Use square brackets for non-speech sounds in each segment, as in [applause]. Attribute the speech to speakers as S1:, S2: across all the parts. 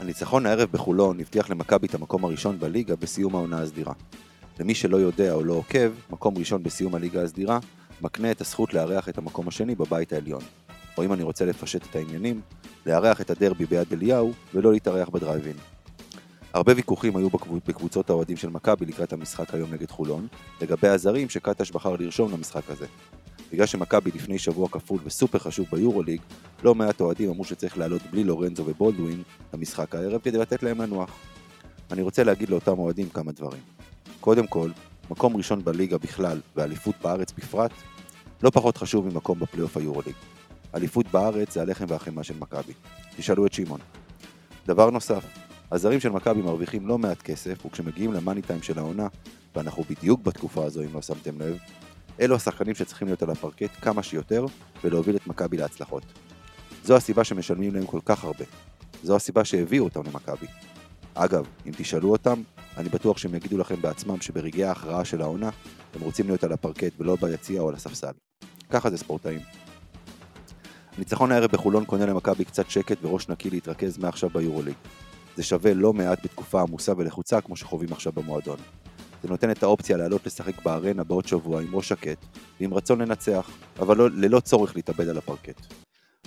S1: הניצחון הערב בחולון הבטיח למכבי את המקום הראשון בליגה בסיום העונה הסדירה. למי שלא יודע או לא עוקב, מקום ראשון בסיום הליגה הסדירה מקנה את הזכות לארח את המקום השני בבית העליון. או אם אני רוצה לפשט את העניינים, לארח את הדרבי ביד אליהו ולא להתארח בדרייבין. הרבה ויכוחים היו בקבוצות האוהדים של מכבי לקראת המשחק היום נגד חולון, לגבי הזרים שקטש בחר לרשום למשחק הזה. בגלל שמכבי לפני שבוע כפול וסופר חשוב ביורוליג, לא מעט אוהדים אמרו שצריך לעלות בלי לורנזו ובולדווין למשחק הערב כדי לתת להם לנוח. אני רוצה להגיד לאותם אוהדים כמה דברים. קודם כל, מקום ראשון בליגה בכלל ואליפות בארץ בפרט, לא פחות חשוב ממקום בפלייאוף היורוליג. אליפות בארץ זה הלחם והחמאה של מכבי. תשאלו את שמעון. דבר נוסף, הזרים של מכבי מרוויחים לא מעט כסף, וכשמגיעים למאני טיים של העונה, ואנחנו בדיוק בתקופה הזו אם לא שמתם לב, אלו השחקנים שצריכים להיות על הפרקט כמה שיותר ולהוביל את מכבי להצלחות. זו הסיבה שמשלמים להם כל כך הרבה. זו הסיבה שהביאו אותם למכבי. אגב, אם תשאלו אותם, אני בטוח שהם יגידו לכם בעצמם שברגעי ההכרעה של העונה, הם רוצים להיות על הפרקט ולא ביציע או על הספסל. ככה זה ספורטאים. ניצחון הערב בחולון קונה למכבי קצת שקט וראש נקי להתרכז מעכשיו ביורוליג. זה שווה לא מעט בתקופה עמוסה ולחוצה כמו שחווים עכשיו במועדון. זה נותן את האופציה לעלות לשחק בארנה בעוד שבוע עם ראש שקט ועם רצון לנצח, אבל לא, ללא צורך להתאבד על הפרקט.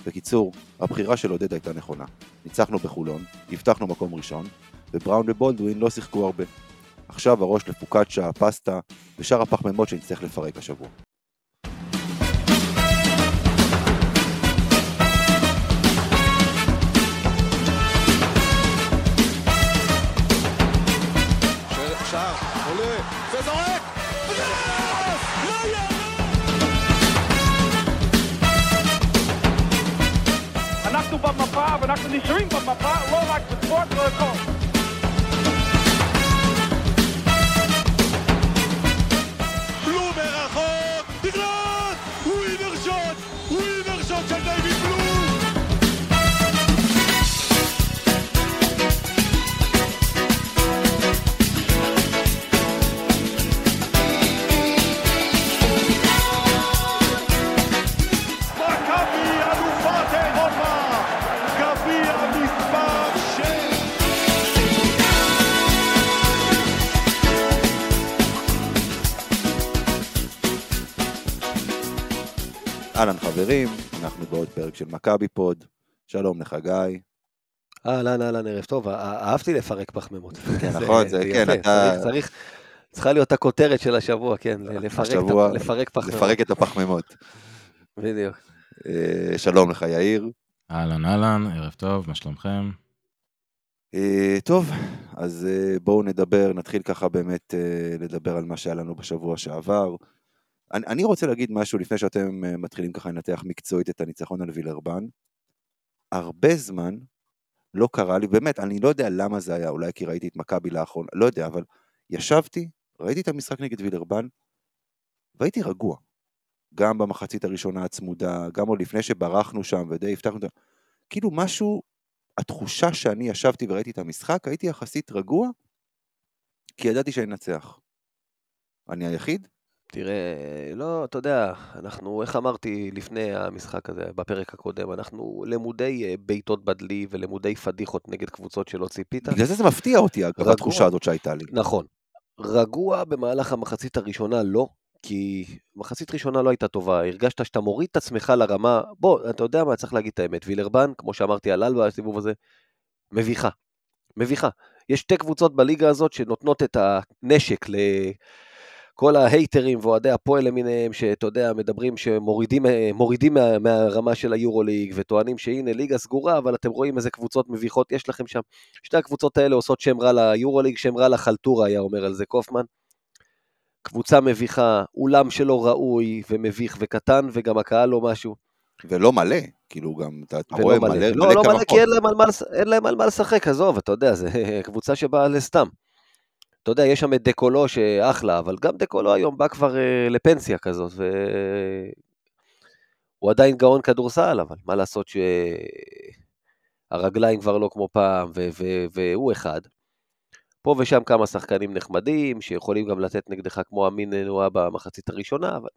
S1: בקיצור, הבחירה של עודד הייתה נכונה. ניצחנו בחולון, הבטחנו מקום ראשון, ובראון ובולדווין לא שיחקו הרבה. עכשיו הראש לפוקאצ'ה, פסטה ושאר הפחמימות שנצטרך לפרק השבוע.
S2: אנחנו נשארים במפה, לא רק בספורט, לא הכל.
S1: אהלן אנחנו בעוד פרק של מכבי פוד. שלום לך גיא.
S3: אהלן אהלן ערב טוב, אהבתי לפרק פחמימות.
S1: כן נכון, זה כן, אתה...
S3: צריך, צריכה להיות הכותרת של השבוע, כן, לפרק פחמימות.
S1: לפרק את הפחמימות.
S3: בדיוק.
S1: אה, שלום לך יאיר.
S4: אהלן אהלן, ערב טוב, מה שלומכם?
S1: אה, טוב, אז אה, בואו נדבר, נתחיל ככה באמת לדבר על מה שהיה לנו בשבוע שעבר. אני, אני רוצה להגיד משהו לפני שאתם אה, מתחילים ככה לנתח מקצועית את הניצחון על וילרבן. הרבה זמן לא קרה לי, באמת, אני לא יודע למה זה היה, אולי כי ראיתי את מכבי לאחרונה, לא יודע, אבל ישבתי, ראיתי את המשחק נגד וילרבן, והייתי רגוע. גם במחצית הראשונה הצמודה, גם עוד לפני שברחנו שם ודי הבטחנו את ה... כאילו משהו, התחושה שאני ישבתי וראיתי את המשחק, הייתי יחסית רגוע, כי ידעתי שאני אנצח. אני היחיד?
S3: תראה, לא, אתה יודע, אנחנו, איך אמרתי לפני המשחק הזה, בפרק הקודם, אנחנו למודי אה, בעיטות בדלי ולמודי פדיחות נגד קבוצות שלא ציפית.
S1: בגלל זה זה מפתיע אותי, אגב, התחושה הזאת שהייתה לי.
S3: נכון. רגוע במהלך המחצית הראשונה לא, כי מחצית ראשונה לא הייתה טובה, הרגשת שאתה מוריד את עצמך לרמה, בוא, אתה יודע מה, צריך להגיד את האמת, וילרבן, כמו שאמרתי על אלבה, הסיבוב הזה, מביכה. מביכה. יש שתי קבוצות בליגה הזאת שנותנות את הנשק ל... כל ההייטרים ואוהדי הפועל למיניהם, שאתה יודע, מדברים שמורידים מה, מהרמה של היורוליג, וטוענים שהנה ליגה סגורה, אבל אתם רואים איזה קבוצות מביכות יש לכם שם. שתי הקבוצות האלה עושות שם רע ליורוליג, שם רע לחלטורה, היה אומר על זה קופמן. קבוצה מביכה, אולם שלא ראוי ומביך וקטן, וגם הקהל לא משהו.
S1: ולא מלא, כאילו גם, אתה, רואה מלא, מלא,
S3: לא, מלא לא מלא, כי אין להם, מה, אין להם על מה לשחק, עזוב, אתה יודע, זו [laughs] קבוצה שבאה לסתם. אתה יודע, יש שם את דקולו שאחלה, אבל גם דקולו היום בא כבר uh, לפנסיה כזאת, והוא עדיין גאון כדורסל, אבל מה לעשות שהרגליים כבר לא כמו פעם, ו- ו- והוא אחד. פה ושם כמה שחקנים נחמדים, שיכולים גם לתת נגדך כמו אמין נועה במחצית הראשונה, אבל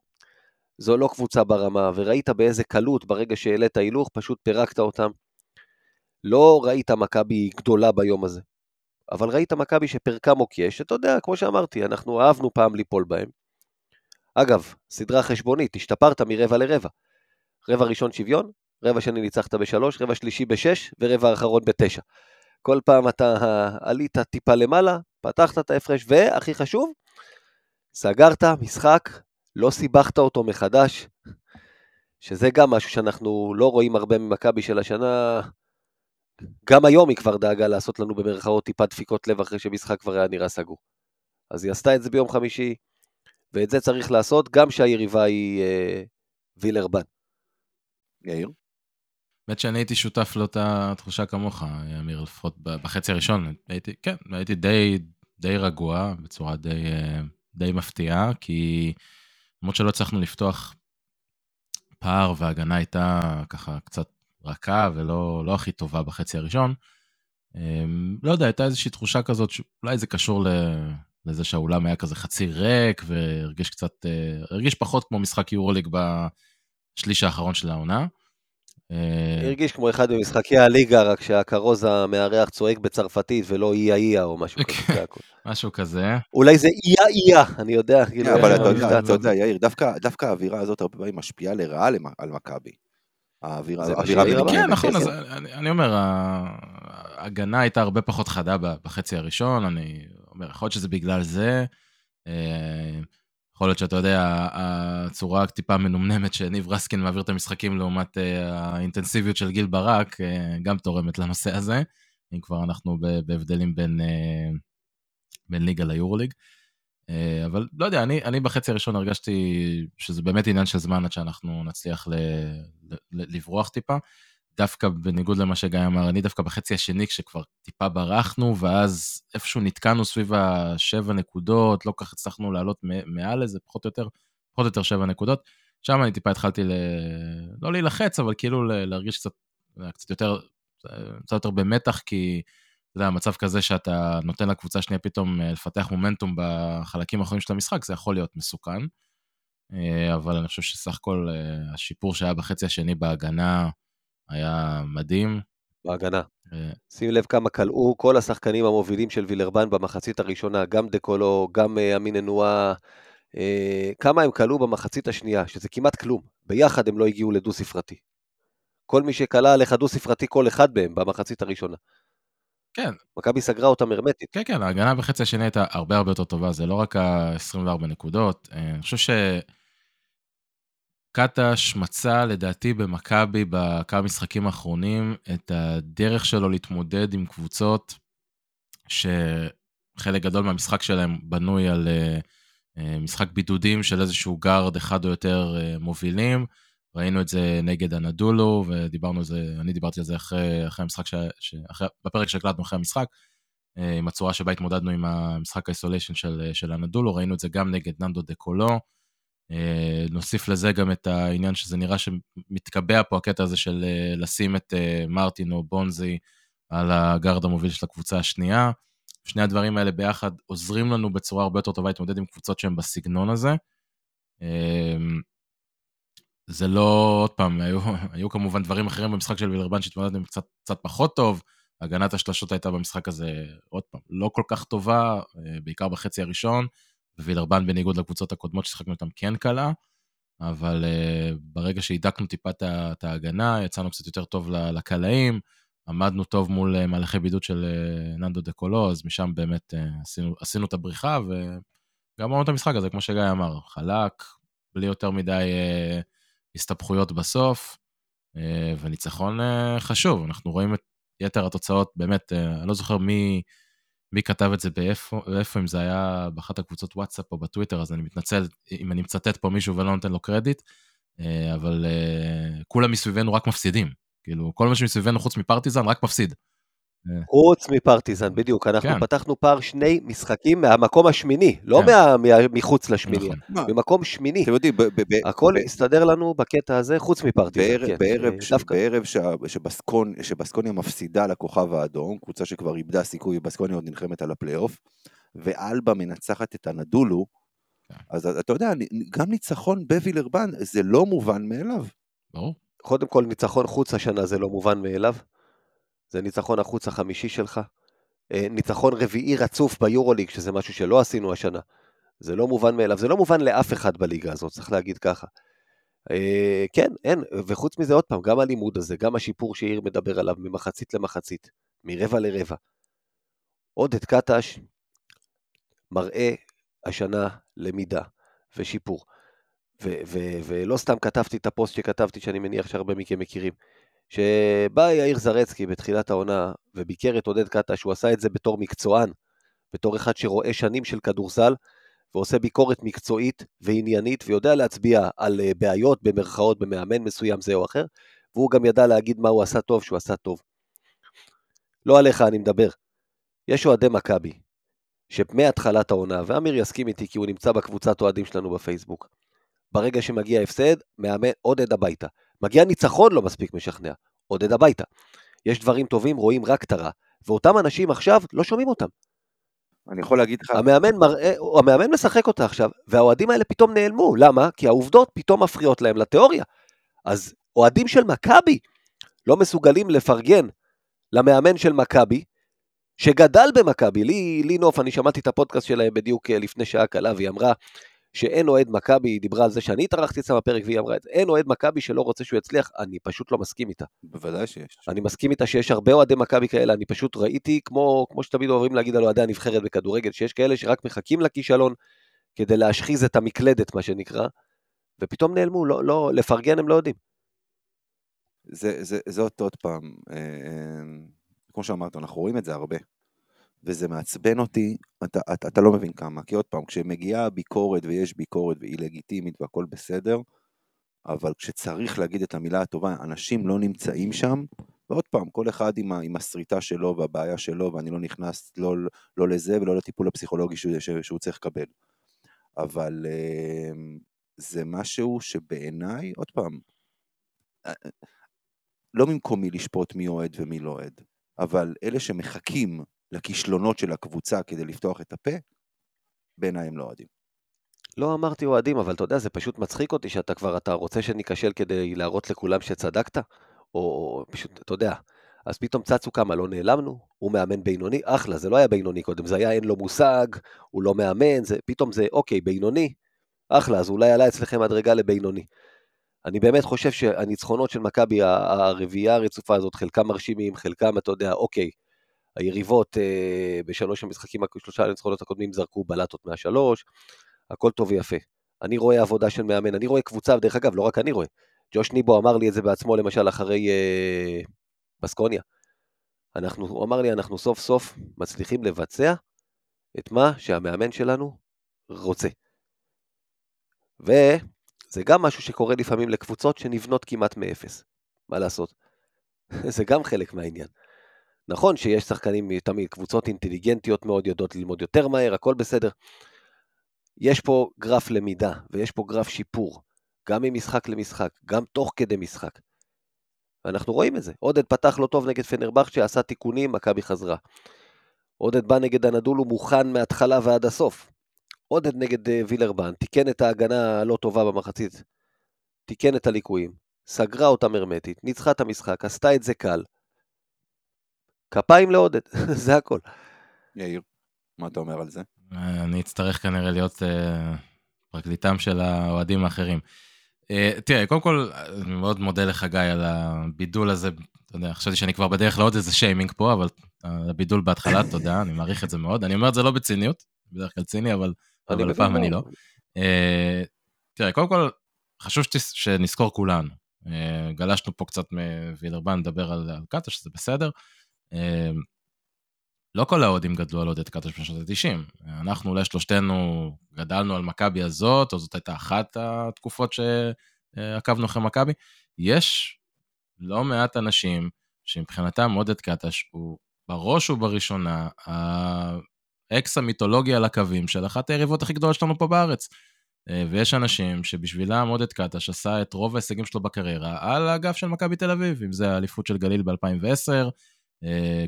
S3: זו לא קבוצה ברמה, וראית באיזה קלות ברגע שהעלית הילוך, פשוט פירקת אותם. לא ראית מכבי גדולה ביום הזה, אבל ראית מכבי שפרקה מוקש, אתה יודע, כמו שאמרתי, אנחנו אהבנו פעם ליפול בהם. אגב, סדרה חשבונית, השתפרת מרבע לרבע. רבע ראשון שוויון, רבע שני ניצחת בשלוש, רבע שלישי בשש, ורבע אחרון בתשע. כל פעם אתה עלית טיפה למעלה, פתחת את ההפרש, והכי חשוב, סגרת משחק, לא סיבכת אותו מחדש, שזה גם משהו שאנחנו לא רואים הרבה ממכבי של השנה. גם היום היא כבר דאגה לעשות לנו במרכאות טיפה דפיקות לב אחרי שמשחק כבר היה נראה סגור. אז היא עשתה את זה ביום חמישי, ואת זה צריך לעשות גם שהיריבה היא אה, וילרבן.
S1: יאיר?
S4: באמת שאני הייתי שותף לאותה תחושה כמוך, אמיר, לפחות בחצי הראשון. הייתי, כן, הייתי די, די רגוע, בצורה די, אה, די מפתיעה, כי למרות שלא הצלחנו לפתוח פער וההגנה הייתה ככה קצת רכה ולא לא הכי טובה בחצי הראשון, אמ, לא יודע, הייתה איזושהי תחושה כזאת שאולי זה קשור לזה שהאולם היה כזה חצי ריק והרגיש קצת, אה, הרגיש פחות כמו משחק יורוליג בשליש האחרון של העונה.
S3: אה, הרגיש כמו אחד ממשחקי הליגה, רק שהכרוז המארח צועק בצרפתית ולא איה איה או משהו כזה.
S4: משהו כזה.
S3: אולי זה איה איה, אני יודע.
S1: כאילו, אבל אתה יודע, יאיר, דווקא האווירה הזאת הרבה פעמים משפיעה לרעה על מכבי. האווירה
S4: בנקודה. כן, נכון, אז אני אומר, ההגנה הייתה הרבה פחות חדה בחצי הראשון, אני אומר, יכול להיות שזה בגלל זה. אה, יכול להיות שאתה יודע, הצורה טיפה מנומנמת שניב רסקין מעביר את המשחקים לעומת אה, האינטנסיביות של גיל ברק, אה, גם תורמת לנושא הזה, אם כבר אנחנו בהבדלים בין, בין ליגה ליורוליג. אבל לא יודע, אני, אני בחצי הראשון הרגשתי שזה באמת עניין של זמן עד שאנחנו נצליח ל, ל, לברוח טיפה. דווקא בניגוד למה שגיא אמר, אני דווקא בחצי השני, כשכבר טיפה ברחנו, ואז איפשהו נתקענו סביב השבע נקודות, לא כך הצלחנו לעלות מעל לזה, פחות או יותר, פחות או יותר שבע נקודות. שם אני טיפה התחלתי ל... לא להילחץ, אבל כאילו להרגיש קצת, קצת יותר, קצת יותר במתח, כי אתה יודע, מצב כזה שאתה נותן לקבוצה שנייה פתאום אה, לפתח מומנטום בחלקים האחרונים של המשחק, זה יכול להיות מסוכן. אה, אבל אני חושב שסך הכל אה, השיפור שהיה בחצי השני בהגנה, היה מדהים.
S3: בהגנה. שים לב כמה כלאו כל השחקנים המובילים של וילרבן במחצית הראשונה, גם דקולו, גם אמין אנואה, אה, כמה הם כלאו במחצית השנייה, שזה כמעט כלום. ביחד הם לא הגיעו לדו-ספרתי. כל מי שכלה עליך דו-ספרתי, כל אחד מהם במחצית הראשונה.
S4: כן.
S3: מכבי סגרה אותם הרמטית.
S4: כן, כן, ההגנה בחצי השני הייתה הרבה הרבה יותר טובה, זה לא רק ה-24 נקודות. אני חושב ש... קטש מצא לדעתי במכבי בכמה משחקים האחרונים את הדרך שלו להתמודד עם קבוצות שחלק גדול מהמשחק שלהם בנוי על uh, משחק בידודים של איזשהו גארד אחד או יותר מובילים. ראינו את זה נגד הנדולו ודיברנו על זה, אני דיברתי על זה אחרי, אחרי המשחק, ש, ש, אחרי, בפרק שהקלטנו אחרי המשחק, uh, עם הצורה שבה התמודדנו עם המשחק האיסוליישן של, של הנדולו, ראינו את זה גם נגד ננדו דה קולו. אה, נוסיף לזה גם את העניין שזה נראה שמתקבע פה הקטע הזה של אה, לשים את אה, מרטין או בונזי על הגארד המוביל של הקבוצה השנייה. שני הדברים האלה ביחד עוזרים לנו בצורה הרבה יותר טובה להתמודד עם קבוצות שהן בסגנון הזה. זה לא, עוד פעם, היו, [laughs] היו כמובן דברים אחרים במשחק של וילרבן שהתמודדנו קצת, קצת פחות טוב. הגנת השלשות הייתה במשחק הזה, עוד פעם, לא כל כך טובה, בעיקר בחצי הראשון. ווילרבן בניגוד לקבוצות הקודמות ששיחקנו איתן כן קלה, אבל uh, ברגע שהידקנו טיפה את ההגנה, יצאנו קצת יותר טוב לקלעים, עמדנו טוב מול uh, מהלכי בידוד של ננדו דה קולו, אז משם באמת uh, עשינו, עשינו את הבריחה, וגם אמרנו את המשחק הזה, כמו שגיא אמר, חלק, בלי יותר מדי uh, הסתבכויות בסוף, uh, וניצחון uh, חשוב. אנחנו רואים את יתר התוצאות, באמת, uh, אני לא זוכר מי... מי כתב את זה באיפה, ואיפה, אם זה היה באחת הקבוצות וואטסאפ או בטוויטר, אז אני מתנצל אם אני מצטט פה מישהו ולא נותן לו קרדיט, אה, אבל אה, כולם מסביבנו רק מפסידים. כאילו, כל מה שמסביבנו חוץ מפרטיזן רק מפסיד.
S3: חוץ מפרטיזן, בדיוק. אנחנו כן. פתחנו פער שני משחקים מהמקום השמיני, לא כן. מה, מה, מחוץ לשמיני, נכון. ממקום שמיני. אתם יודעים, הכל הסתדר לנו בקטע הזה, חוץ מפרטיזן.
S1: בערב, כן, בערב, ש, בערב ש, שבסקון, שבסקוניה מפסידה לכוכב האדום, קבוצה שכבר איבדה סיכוי, בסקוניה עוד נלחמת על הפלייאוף, ואלבה מנצחת את הנדולו, כן. אז אתה יודע, גם ניצחון בווילרבן זה לא מובן מאליו.
S4: ברור.
S3: קודם כל, ניצחון חוץ השנה זה לא מובן מאליו. זה ניצחון החוץ החמישי שלך. אה, ניצחון רביעי רצוף ביורוליג, שזה משהו שלא עשינו השנה. זה לא מובן מאליו, זה לא מובן לאף אחד בליגה הזאת, צריך להגיד ככה. אה, כן, אין, וחוץ מזה עוד פעם, גם הלימוד הזה, גם השיפור שאיר מדבר עליו ממחצית למחצית, מרבע לרבע. עודד קטש מראה השנה למידה ושיפור. ולא סתם כתבתי את הפוסט שכתבתי, שאני מניח שהרבה מכם מכירים. שבא יאיר זרצקי בתחילת העונה וביקר את עודד קטש, הוא עשה את זה בתור מקצוען, בתור אחד שרואה שנים של כדורסל, ועושה ביקורת מקצועית ועניינית, ויודע להצביע על אה, בעיות במרכאות במאמן מסוים זה או אחר, והוא גם ידע להגיד מה הוא עשה טוב, שהוא עשה טוב. לא עליך אני מדבר. יש אוהדי מכבי, שמהתחלת העונה, ואמיר יסכים איתי כי הוא נמצא בקבוצת אוהדים שלנו בפייסבוק, ברגע שמגיע הפסד, מאמן עודד הביתה. מגיע ניצחון לא מספיק משכנע, עודד הביתה. יש דברים טובים, רואים רק את הרע, ואותם אנשים עכשיו לא שומעים אותם.
S1: אני יכול להגיד לך...
S3: המאמן, מראה, המאמן משחק אותה עכשיו, והאוהדים האלה פתאום נעלמו. למה? כי העובדות פתאום מפריעות להם לתיאוריה. אז אוהדים של מכבי לא מסוגלים לפרגן למאמן של מכבי, שגדל במכבי. לי, לי נוף, אני שמעתי את הפודקאסט שלהם בדיוק אה, לפני שעה קלה, והיא אמרה שאין אוהד מכבי, היא דיברה על זה שאני התארחתי אצלה בפרק והיא אמרה את זה, אין אוהד מכבי שלא רוצה שהוא יצליח, אני פשוט לא מסכים איתה.
S1: בוודאי שיש.
S3: אני מסכים איתה שיש הרבה אוהדי מכבי כאלה, אני פשוט ראיתי, כמו, כמו שתמיד אוהבים להגיד על אוהדי הנבחרת בכדורגל, שיש כאלה שרק מחכים לכישלון כדי להשחיז את המקלדת, מה שנקרא, ופתאום נעלמו, לא, לא, לפרגן הם לא יודעים.
S1: זה, זה, זה עוד, עוד פעם, אה, אה, כמו שאמרת, אנחנו רואים את זה הרבה. וזה מעצבן אותי, אתה, אתה, אתה לא מבין כמה, כי עוד פעם, כשמגיעה ביקורת ויש ביקורת והיא לגיטימית והכל בסדר, אבל כשצריך להגיד את המילה הטובה, אנשים לא נמצאים שם, ועוד פעם, כל אחד עם, עם הסריטה שלו והבעיה שלו, ואני לא נכנס לא, לא לזה ולא לטיפול הפסיכולוגי שהוא, שהוא צריך לקבל. אבל אמ, זה משהו שבעיניי, עוד פעם, אה, לא ממקומי לשפוט מי אוהד ומי לא אוהד, אבל אלה שמחכים לכישלונות של הקבוצה כדי לפתוח את הפה, בעיניי הם לא אוהדים.
S3: לא אמרתי אוהדים, אבל אתה יודע, זה פשוט מצחיק אותי שאתה כבר, אתה רוצה שניכשל כדי להראות לכולם שצדקת? או פשוט, אתה יודע, אז פתאום צצו כמה, לא נעלמנו? הוא מאמן בינוני? אחלה, זה לא היה בינוני קודם, זה היה אין לו מושג, הוא לא מאמן, זה, פתאום זה, אוקיי, בינוני, אחלה, אז אולי עלה אצלכם מדרגה לבינוני. אני באמת חושב שהניצחונות של מכבי, הרביעייה הרצופה הזאת, חלקם מרשימים, חלקם, אתה יודע, אוקיי, היריבות אה, בשלוש המשחקים, שלושה הניצחונות הקודמים זרקו בלטות מהשלוש, הכל טוב ויפה. אני רואה עבודה של מאמן, אני רואה קבוצה, דרך אגב, לא רק אני רואה. ג'וש ניבו אמר לי את זה בעצמו, למשל, אחרי אה, בסקוניה. אנחנו, הוא אמר לי, אנחנו סוף סוף מצליחים לבצע את מה שהמאמן שלנו רוצה. וזה גם משהו שקורה לפעמים לקבוצות שנבנות כמעט מאפס. מה לעשות? [laughs] זה גם חלק מהעניין. נכון שיש שחקנים, תמיד קבוצות אינטליגנטיות מאוד, יודעות ללמוד יותר מהר, הכל בסדר. יש פה גרף למידה, ויש פה גרף שיפור, גם ממשחק למשחק, גם תוך כדי משחק. ואנחנו רואים את זה. עודד פתח לא טוב נגד פנרבכצ'ה, עשה תיקונים, מכבי חזרה. עודד בא נגד הנדולו מוכן מההתחלה ועד הסוף. עודד נגד אה, וילרבן, תיקן את ההגנה הלא טובה במחצית, תיקן את הליקויים, סגרה אותם הרמטית, ניצחה את המשחק, עשתה את זה קל. כפיים לעודד, [laughs] זה הכל.
S1: יאיר, מה אתה אומר על זה?
S4: אני אצטרך כנראה להיות uh, פרקליטם של האוהדים האחרים. Uh, תראה, קודם כל, אני מאוד מודה לך, גיא, על הבידול הזה. אתה יודע, חשבתי שאני כבר בדרך לעוד איזה שיימינג פה, אבל הבידול בהתחלה, [coughs] תודה, אני מעריך את זה מאוד. אני אומר את זה לא בציניות, בדרך כלל ציני, אבל, אבל הפעם אני לא. Uh, תראה, קודם כל, חשוב שנזכור כולנו. גלשנו פה קצת מווילרבן לדבר על, על קאטה, שזה בסדר. אמ, לא כל האוהדים גדלו על עודד קטש בשנות ה-90. אנחנו אולי שלושתנו גדלנו על מכבי הזאת, או זאת הייתה אחת התקופות שעקבנו אחרי מכבי. יש לא מעט אנשים שמבחינתם עודד קטש הוא בראש ובראשונה האקס המיתולוגי על הקווים של אחת היריבות הכי גדולות שלנו פה בארץ. אה, ויש אנשים שבשבילם עודד קטש עשה את רוב ההישגים שלו בקריירה על הגב של מכבי תל אביב, אם זה האליפות של גליל ב-2010, אה,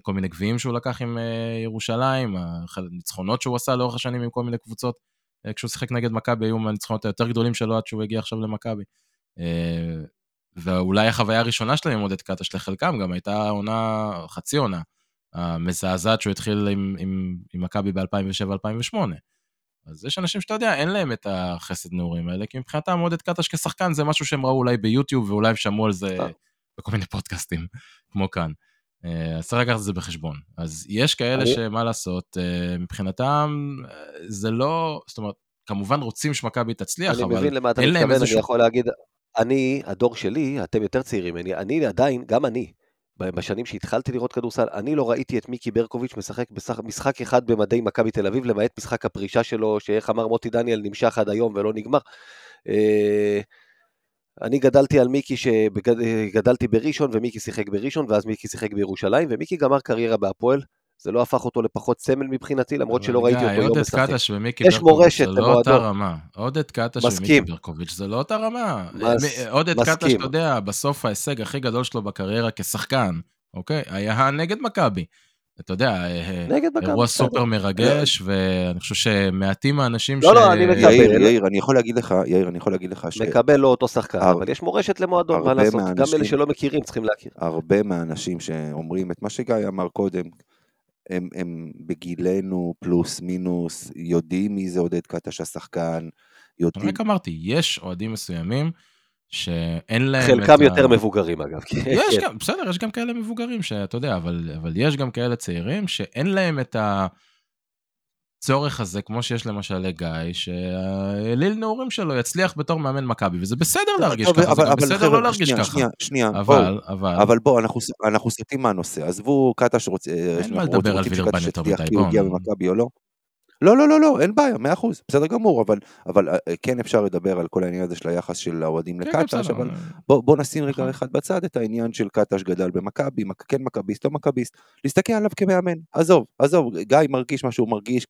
S4: כל מיני גביעים שהוא לקח עם אה, ירושלים, הניצחונות שהוא עשה לאורך השנים עם כל מיני קבוצות. אה, כשהוא שיחק נגד מכבי היו מהניצחונות היותר גדולים שלו עד שהוא הגיע עכשיו למכבי. ואולי החוויה הראשונה שלהם עם עודד קטש לחלקם גם הייתה עונה, חצי עונה, המזעזעת שהוא התחיל עם מכבי ב-2007-2008. אז יש אנשים שאתה יודע, אין להם את החסד נעורים האלה, כי מבחינתם עודד קטש כשחקן זה משהו שהם ראו אולי ביוטיוב, ואולי הם שמעו על זה אה. בכל מיני פודקאסטים, כמו כאן. אה, אז צריך לקחת את זה בחשבון. אז יש כאלה שמה לעשות, אה, מבחינתם זה לא, זאת אומרת, כמובן רוצים שמכבי תצליח, אבל אין להם איזשהו...
S3: אני מבין למה אתה מתכוון, אני יכול להגיד, אני, הדור שלי, אתם יותר צעירים ממני, אני עדיין, גם אני, בשנים שהתחלתי לראות כדורסל, אני לא ראיתי את מיקי ברקוביץ' משחק משחק אחד במדי מכבי תל אביב, למעט משחק הפרישה שלו, שאיך אמר מוטי דניאל, נמשך עד היום ולא נגמר. אני גדלתי על מיקי, שגדלתי בראשון, ומיקי שיחק בראשון, ואז מיקי שיחק בירושלים, ומיקי גמר קריירה בהפועל. זה לא הפך אותו לפחות סמל מבחינתי, למרות שלא ראיתי אותו יום משחק.
S4: עודד קטש ומיקי ברקוביץ' זה לא אותה רמה. עודד קטש ומיקי ברקוביץ' זה לא אותה רמה. עודד קטש, אתה יודע, בסוף ההישג הכי גדול שלו בקריירה כשחקן, אוקיי? היה נגד מכבי. אתה יודע, אה, אירוע סופר מרגש, ואני חושב שמעטים האנשים
S3: ש... לא, לא, אני מקבל.
S1: יאיר, אני יכול להגיד לך, יאיר, אני יכול להגיד לך ש...
S3: מקבל לא אותו שחקן, אבל יש מורשת למועדון, מה לעשות? גם אלה שלא מכירים צריכים להכיר.
S1: הרבה מהאנשים שאומרים את מה שגיא אמר קודם, הם, הם בגילנו פלוס מינוס, יודעים מי זה עודד קטש השחקן, יודעים...
S4: רק אמרתי, יש אוהדים מסוימים שאין להם
S3: חלקם יותר ה... מבוגרים אגב.
S4: יש כן. גם, בסדר, יש גם כאלה מבוגרים שאתה יודע, אבל, אבל יש גם כאלה צעירים שאין להם את. הצורך הזה, כמו שיש למשל לגיא, שהאליל נעורים שלו יצליח בתור מאמן מכבי, וזה בסדר להרגיש ככה, זה גם בסדר לא להרגיש ככה.
S1: שנייה, שנייה, אבל, אבל... אבל בואו, אנחנו סוטים מהנושא, עזבו קאטה שרוצה...
S4: אין מה לדבר על וילרבן יותר מדי,
S1: בואו. לא, לא, לא, לא, אין בעיה, מאה אחוז, בסדר גמור, אבל, אבל אה, כן אפשר לדבר על כל העניין הזה של היחס של האוהדים כן, לקטש, אבל בוא, בוא נשים רגע נכון. אחד בצד את העניין של קטש גדל במכבי, כן מכביסט, לא מכביסט, להסתכל עליו כמאמן, עזוב, עזוב, גיא מרגיש מה שהוא מרגיש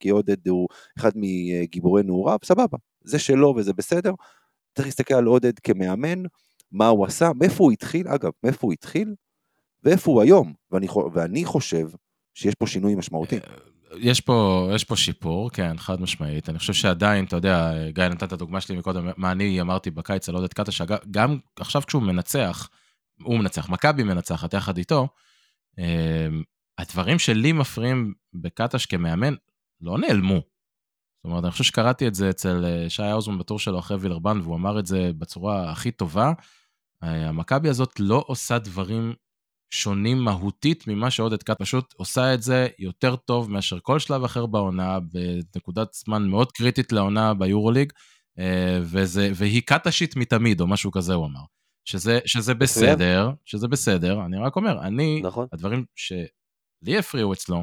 S1: כי עודד הוא אחד מגיבורי נעוריו, סבבה, זה שלו וזה בסדר, צריך להסתכל על עודד כמאמן, מה הוא עשה, מאיפה הוא התחיל, אגב, מאיפה הוא התחיל, ואיפה הוא היום, ואני, ואני חושב שיש פה שינוי משמעותי.
S4: יש פה, יש פה שיפור, כן, חד משמעית. אני חושב שעדיין, אתה יודע, גיא נתן את הדוגמה שלי מקודם, מה אני אמרתי בקיץ על עודד קטש, גם עכשיו כשהוא מנצח, הוא מנצח, מכבי מנצחת יחד איתו, אמ, הדברים שלי מפריעים בקטש כמאמן לא נעלמו. זאת אומרת, אני חושב שקראתי את זה אצל אה, שי האוזמן בטור שלו אחרי וילרבן, והוא אמר את זה בצורה הכי טובה. אה, המכבי הזאת לא עושה דברים שונים מהותית ממה שעודד קאט פשוט עושה את זה יותר טוב מאשר כל שלב אחר בעונה, בנקודת זמן מאוד קריטית לעונה ביורוליג, אה, וזה, והיא קאטשית מתמיד, או משהו כזה הוא אמר. שזה, שזה בסדר, שזה בסדר, אני רק אומר, אני, נכון. הדברים שלי הפריעו אצלו,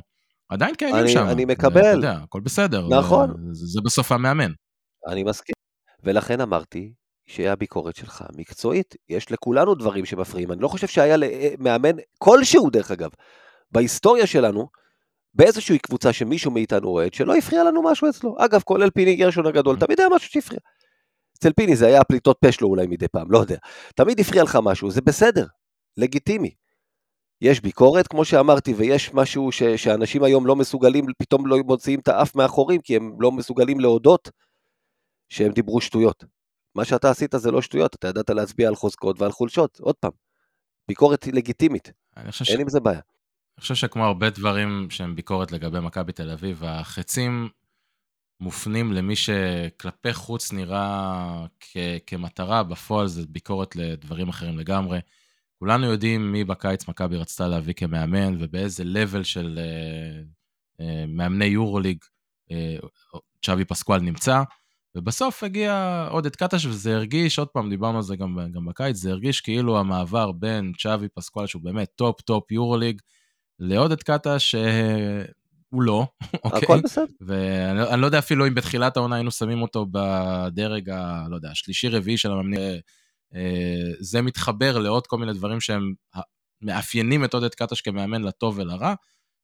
S4: עדיין קיימים שם.
S3: אני מקבל. אתה יודע,
S4: הכל בסדר.
S3: נכון.
S4: זה, זה בסוף המאמן.
S3: אני מסכים. ולכן אמרתי, שהביקורת שלך מקצועית. יש לכולנו דברים שמפריעים. אני לא חושב שהיה למאמן כלשהו, דרך אגב, בהיסטוריה שלנו, באיזושהי קבוצה שמישהו מאיתנו אוהד, שלא הפריע לנו משהו אצלו. אגב, כולל פיני גרשון הגדול, mm. תמיד היה משהו שהפריע. אצל פיני זה היה פליטות פה שלו אולי מדי פעם, לא יודע. תמיד הפריע לך משהו, זה בסדר, לגיטימי. יש ביקורת, כמו שאמרתי, ויש משהו ש- שאנשים היום לא מסוגלים, פתאום לא מוציאים את האף מאחורים, כי הם לא מסוגלים להודות שהם דיברו שטויות. מה שאתה עשית זה לא שטויות, אתה ידעת להצביע על חוזקות ועל חולשות. עוד פעם, ביקורת היא לגיטימית, אין ש... עם זה בעיה.
S4: אני חושב שכמו הרבה דברים שהם ביקורת לגבי מכבי תל אביב, החצים מופנים למי שכלפי חוץ נראה כ- כמטרה, בפועל זה ביקורת לדברים אחרים לגמרי. כולנו יודעים מי בקיץ מכבי רצתה להביא כמאמן ובאיזה level של uh, uh, מאמני יורוליג uh, צ'אבי פסקואל נמצא. ובסוף הגיע עודד קטש, וזה הרגיש, עוד פעם, דיברנו על זה גם, גם בקיץ, זה הרגיש כאילו המעבר בין צ'אבי פסקואל, שהוא באמת טופ טופ יורוליג, לעודד קטש, שהוא לא, [laughs]
S3: אוקיי? הכל בסדר.
S4: ואני לא יודע אפילו אם בתחילת העונה היינו שמים אותו בדרג, ה, לא יודע, השלישי-רביעי של המאמנים. אה, זה מתחבר לעוד כל מיני דברים שהם מאפיינים את עודד קטש כמאמן לטוב ולרע.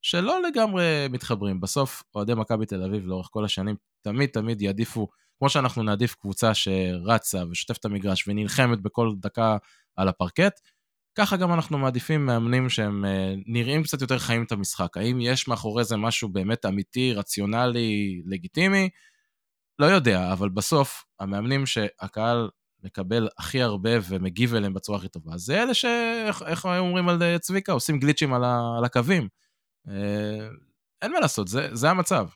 S4: שלא לגמרי מתחברים. בסוף, אוהדי מכבי תל אביב לאורך כל השנים, תמיד תמיד יעדיפו כמו שאנחנו נעדיף קבוצה שרצה ושוטפת את המגרש ונלחמת בכל דקה על הפרקט, ככה גם אנחנו מעדיפים מאמנים שהם אה, נראים קצת יותר חיים את המשחק. האם יש מאחורי זה משהו באמת אמיתי, רציונלי, לגיטימי? לא יודע, אבל בסוף, המאמנים שהקהל מקבל הכי הרבה ומגיב אליהם בצורה הכי טובה, זה אלה ש... איך, איך אומרים על אה, צביקה? עושים גליצ'ים על, ה... על הקווים. אה, אין מה לעשות, זה, זה המצב.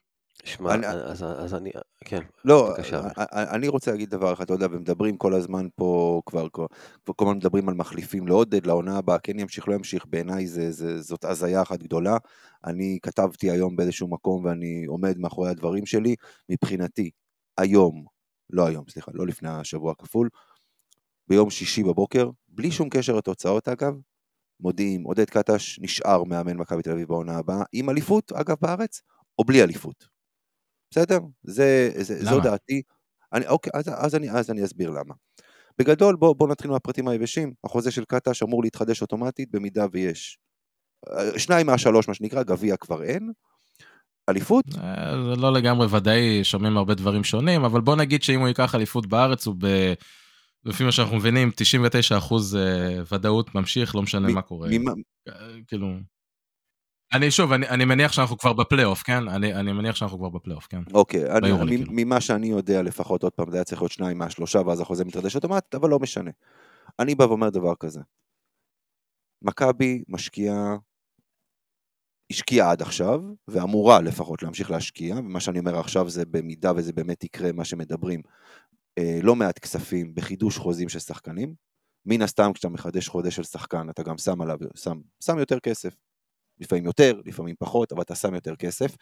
S3: שמע,
S1: אני-
S3: אז, אז אני, כן,
S1: לא,
S3: בבקשה.
S1: אני- אני רוצה להגיד דבר אחד, אתה יודע, ומדברים כל הזמן פה, כבר כבר כבר כל הזמן מדברים על מחליפים לעודד, לעונה הבאה, כן ימשיך, לא ימשיך, בעיניי זה- זה- זאת הזיה אחת גדולה. אני כתבתי היום באיזשהו מקום ואני עומד מאחורי הדברים שלי, מבחינתי, היום, לא היום, סליחה, לא לפני השבוע הכפול, ביום שישי בבוקר, בלי שום קשר לתוצאות אגב, מודיעים, עודד קטש נשאר מאמן מכבי תל אביב בעונה הבאה, עם אליפות, אגב, בארץ, או בלי אליפות. בסדר? זה, זה, זו
S4: למה?
S1: דעתי. אני, אוקיי, אז, אז, אני, אז אני אסביר למה. בגדול, בואו בוא נתחיל מהפרטים היבשים. החוזה של קטש אמור להתחדש אוטומטית במידה ויש. אה, שניים מהשלוש, מה שנקרא, גביע כבר אין. אליפות,
S4: אה, זה לא לגמרי ודאי, שומעים הרבה דברים שונים, אבל בוא נגיד שאם הוא ייקח אליפות בארץ, הוא ב... לפי מה שאנחנו מבינים, 99 אחוז אה, ודאות ממשיך, לא משנה
S1: מ-
S4: מה קורה.
S1: ממה,
S4: כאילו... אני שוב, אני, אני מניח שאנחנו כבר בפלייאוף, כן? אני, אני מניח שאנחנו כבר בפלייאוף, כן?
S1: אוקיי, אני, מ-
S4: כאילו.
S1: ממה שאני יודע לפחות, עוד פעם, זה היה צריך להיות שניים מהשלושה, ואז החוזה מתחדש אוטומטית, אבל לא משנה. אני בא ואומר דבר כזה. מכבי משקיעה, השקיעה עד עכשיו, ואמורה לפחות להמשיך להשקיע, ומה שאני אומר עכשיו זה במידה וזה באמת יקרה, מה שמדברים, אה, לא מעט כספים בחידוש חוזים של שחקנים. מן הסתם כשאתה מחדש חוזה של שחקן, אתה גם שם עליו, שם, שם יותר כסף. לפעמים יותר, לפעמים פחות, אבל אתה שם יותר כסף.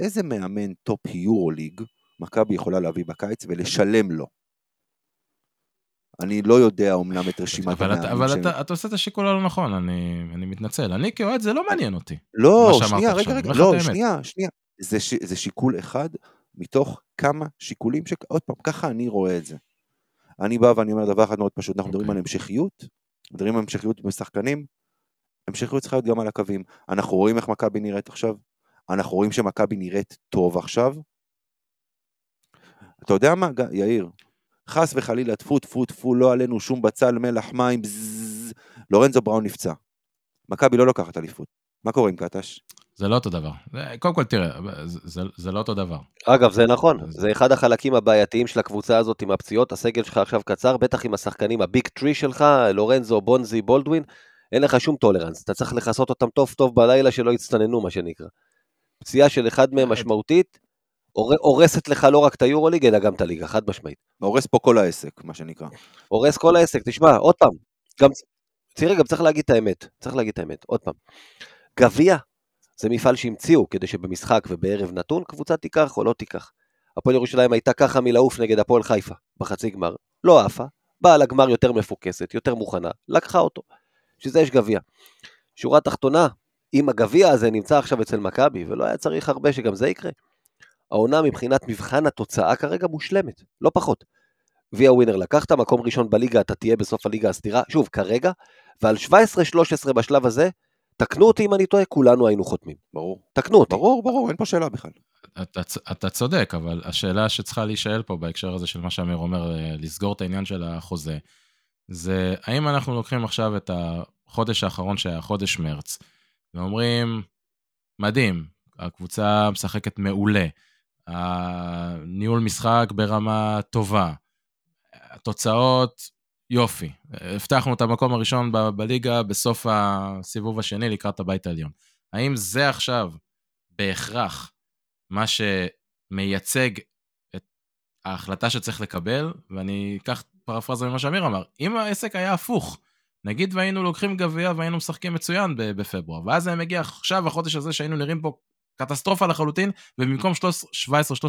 S1: איזה מאמן טופ יורוליג מכבי יכולה להביא בקיץ ולשלם לו? אני לא יודע אומנם את רשימת
S4: אבל, אתה,
S1: המאמנים
S4: אבל
S1: שהם-
S4: אתה, אתה עושה את השיקול הלא נכון, אני, אני מתנצל. אני כאוהד, זה לא מעניין אותי.
S1: לא, שנייה, רגע, רגע, לא. שנייה, שנייה. זה, ש, זה שיקול אחד מתוך כמה שיקולים ש... עוד פעם, ככה אני רואה את זה. אני בא ואני אומר דבר אחד מאוד פשוט, אנחנו מדברים
S4: אוקיי.
S1: על המשכיות, מדברים על המשכיות בשחקנים, המשכיות צריכה להיות גם על הקווים. אנחנו רואים איך מכבי נראית עכשיו, אנחנו רואים שמכבי נראית טוב עכשיו. אתה יודע מה, יאיר? חס וחלילה, טפו טפו טפו, לא עלינו שום בצל, מלח, מים, בזז. לורנזו בראון נפצע. מכבי לא לוקחת אליפות. מה קורה עם קטש?
S4: זה לא אותו דבר. זה, קודם כל, תראה, זה, זה, זה לא אותו דבר.
S3: אגב, זה נכון,
S4: אז-
S3: זה אחד החלקים הבעייתיים של הקבוצה הזאת עם הפציעות, הסגל שלך עכשיו קצר, בטח עם השחקנים הביג טרי שלך, לורנזו, בונזי, בולדווין, אין לך שום טולרנס, אתה צריך לכסות אותם טוב טוב בלילה שלא יצטננו, מה שנקרא. פציעה של אחד מהם משמעותית, הור- הורסת לך לא רק את היורוליג, אלא גם את הליגה, חד משמעית.
S1: הורס פה כל העסק, מה שנקרא.
S3: הורס כל העסק, תשמע, עוד פעם, גם, תראה, גם צריך להגיד את האמת, צריך להגיד את האמת, עוד פעם. גביע זה מפעל שהמציאו כדי שבמשחק ובערב נתון קבוצה תיקח או לא תיקח. הפועל ירושלים הייתה ככה מלעוף נגד הפועל חיפה בחצי גמר, לא עפה, באה לגמר יותר מפוקסת, יותר מוכנה, לקחה אותו. בשביל זה יש גביע. שורה תחתונה, אם הגביע הזה נמצא עכשיו אצל מכבי, ולא היה צריך הרבה שגם זה יקרה, העונה מבחינת מבחן התוצאה כרגע מושלמת, לא פחות. גביע ווינר לקחת, מקום ראשון בליגה, אתה תהיה בסוף הליגה הסדירה, שוב, כרגע, ועל 17-13 בשלב הזה, תקנו אותי אם אני טועה, כולנו היינו חותמים.
S1: ברור.
S3: תקנו אותי.
S1: ברור, ברור, אין פה שאלה בכלל.
S4: אתה, אתה צודק, אבל השאלה שצריכה להישאל פה בהקשר הזה של מה שאמיר אומר, אה, לסגור את העניין של החוזה, זה האם אנחנו לוקחים עכשיו את החודש האחרון שהיה חודש מרץ, ואומרים, מדהים, הקבוצה משחקת מעולה, הניהול משחק ברמה טובה, התוצאות, יופי. הבטחנו את המקום הראשון ב- בליגה בסוף הסיבוב השני לקראת הבית העליון. האם זה עכשיו בהכרח מה שמייצג את ההחלטה שצריך לקבל, ואני אקח פרפרזה ממה שאמיר אמר, אם העסק היה הפוך, נגיד והיינו לוקחים גביע והיינו משחקים מצוין בפברואר, ואז היה מגיע עכשיו החודש הזה שהיינו נראים פה קטסטרופה לחלוטין, ובמקום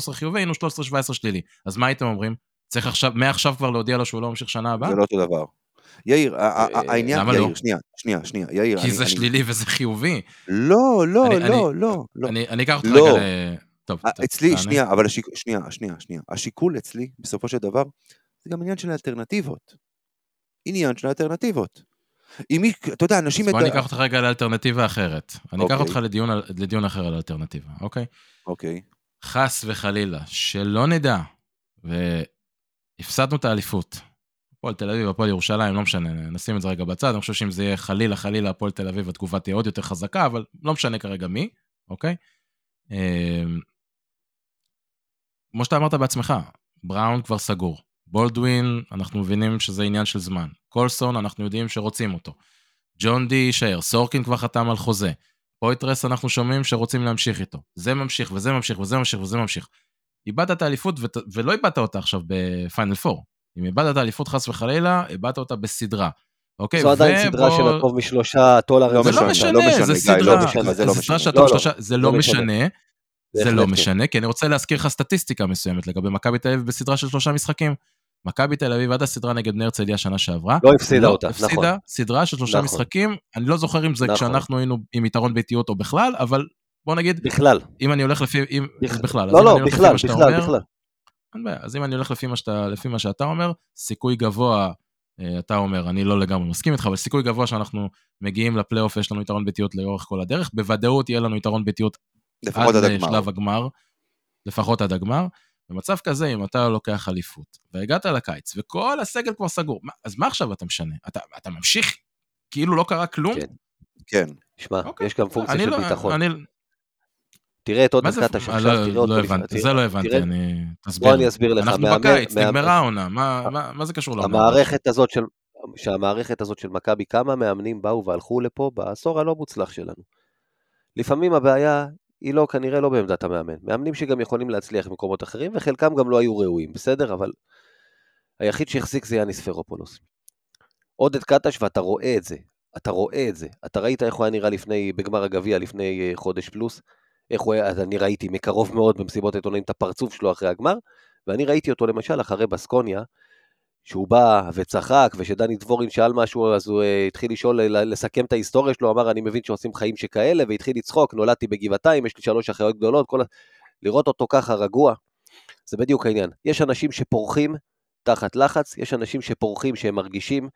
S4: 17-13 חיובי היינו 13-17 שלילי. אז מה הייתם אומרים? צריך עכשיו, מעכשיו כבר להודיע לו שהוא לא ממשיך שנה הבאה?
S1: זה לא אותו דבר. יאיר,
S3: אה,
S1: העניין,
S4: למה לא?
S1: יאיר, שנייה, שנייה, שנייה, יאיר,
S4: כי
S1: אני-
S4: זה
S1: אני-
S4: שלילי וזה חיובי.
S1: לא, לא,
S4: אני-
S1: לא,
S4: אני-
S1: לא, לא.
S4: אני אני אקח אותך
S1: לא.
S4: רגע ל... טוב, טוב,
S1: אצלי. שנייה, אבל השיק... שנייה, שנייה, שנייה. השיקול אצלי, בסופו של דבר, זה גם עניין של אלטרנטיבות. עניין של אלטרנטיבות. אם מי, אתה יודע, אנשים...
S4: אז בוא אני אקח אותך רגע לאלטרנטיבה אחרת. אני אקח
S1: אוקיי.
S4: אותך לדיון אחר על אלטרנטיבה, אוקיי?
S1: אוקיי,
S4: חס וחלילה, שלא נדע, והפסדנו את האליפות. הפועל תל אביב, הפועל ירושלים, לא משנה, נשים את זה רגע בצד, אני חושב שאם זה יהיה חלילה חלילה הפועל תל אביב, התגובה תהיה עוד יותר חזקה, אבל לא משנה כרגע מי, אוקיי? אמ, כמו שאתה אמרת בעצמך, בראון כבר סגור, בולדווין, אנחנו מבינים שזה עניין של זמן. קולסון, אנחנו יודעים שרוצים אותו. ג'ון די יישאר, סורקין כבר חתם על חוזה. פויתרס, אנחנו שומעים שרוצים להמשיך איתו. זה ממשיך, וזה ממשיך, וזה ממשיך, וזה ממשיך. איבדת את האליפות, ות... ולא איבדת אותה עכשיו בפיינל 4. אם איבדת את האליפות חס וחלילה, איבדת אותה בסדרה. אוקיי,
S3: זו עדיין סדרה של הטוב משלושה דולרים.
S4: זה לא משנה, זה סדרה. זה לא משנה. זה לא משנה. זה לא משנה, כי אני רוצה להזכיר לך סטטיסטיקה מסוימת לגבי מכבי תל אביב בסדרה של שלושה משחקים. מכבי תל אביב עד הסדרה נגד בני הרצליה שנה שעברה.
S3: לא הפסידה אותה, נכון.
S4: הפסידה סדרה של שלושה משחקים, אני לא זוכר אם זה כשאנחנו היינו עם יתרון ביתיות או בכלל, אבל בוא נגיד,
S3: בכלל.
S4: אם אני הולך לפי, אם, בכלל,
S3: לא, לא, בכלל, בכלל, בכלל.
S4: אין בעיה, אז אם אני הולך לפי מה, שאתה, לפי מה שאתה אומר, סיכוי גבוה, אתה אומר, אני לא לגמרי מסכים איתך, אבל סיכוי גבוה שאנחנו מגיעים לפלייאוף, יש לנו יתרון ביתיות לאורך כל הדרך, בוודאות יהיה לנו יתרון ביתיות
S1: לפחות עד
S4: הגמר. שלב הגמר, לפחות עד הגמר. במצב כזה, אם אתה לוקח אליפות, והגעת לקיץ, וכל הסגל כבר סגור, אז מה עכשיו אתה משנה? אתה, אתה ממשיך כאילו לא קרה כלום?
S3: כן.
S1: כן.
S3: שמע, אוקיי. יש גם פונקציה של
S4: לא,
S3: ביטחון.
S4: אני...
S3: תראה את עוד דקת
S4: שעכשיו, לא, תראה עוד... לא הבנתי, זה לא הבנתי, אני...
S3: תסביר. בוא אני אסביר לך.
S4: אנחנו בקיץ, נגמרה העונה, מה זה קשור לעונה?
S3: המערכת הזאת של... שהמערכת הזאת של מכבי, כמה מאמנים באו והלכו לפה בעשור הלא מוצלח שלנו. לפעמים הבעיה היא לא, כנראה לא בעמדת המאמן. מאמנים שגם יכולים להצליח במקומות אחרים, וחלקם גם לא היו ראויים, בסדר? אבל היחיד שהחזיק זה יאניס פרופולוס. עודד קטש, ואתה רואה את זה, אתה רואה את זה. אתה ראית איך הוא היה נראה לפני, בגמר הגביע לפני אה, חודש פלוס, איך הוא היה, אני ראיתי מקרוב מאוד במסיבות העיתונאים את הפרצוף שלו אחרי הגמר, ואני ראיתי אותו למשל אחרי בסקוניה, שהוא בא וצחק, ושדני דבורין שאל משהו, אז הוא uh, התחיל לשאול, לסכם את ההיסטוריה שלו, אמר, אני מבין שעושים חיים שכאלה, והתחיל לצחוק, נולדתי בגבעתיים, יש לי שלוש אחיות גדולות, כל... לראות אותו ככה רגוע, זה בדיוק העניין. יש אנשים שפורחים תחת לחץ, יש אנשים שפורחים שהם מרגישים אה,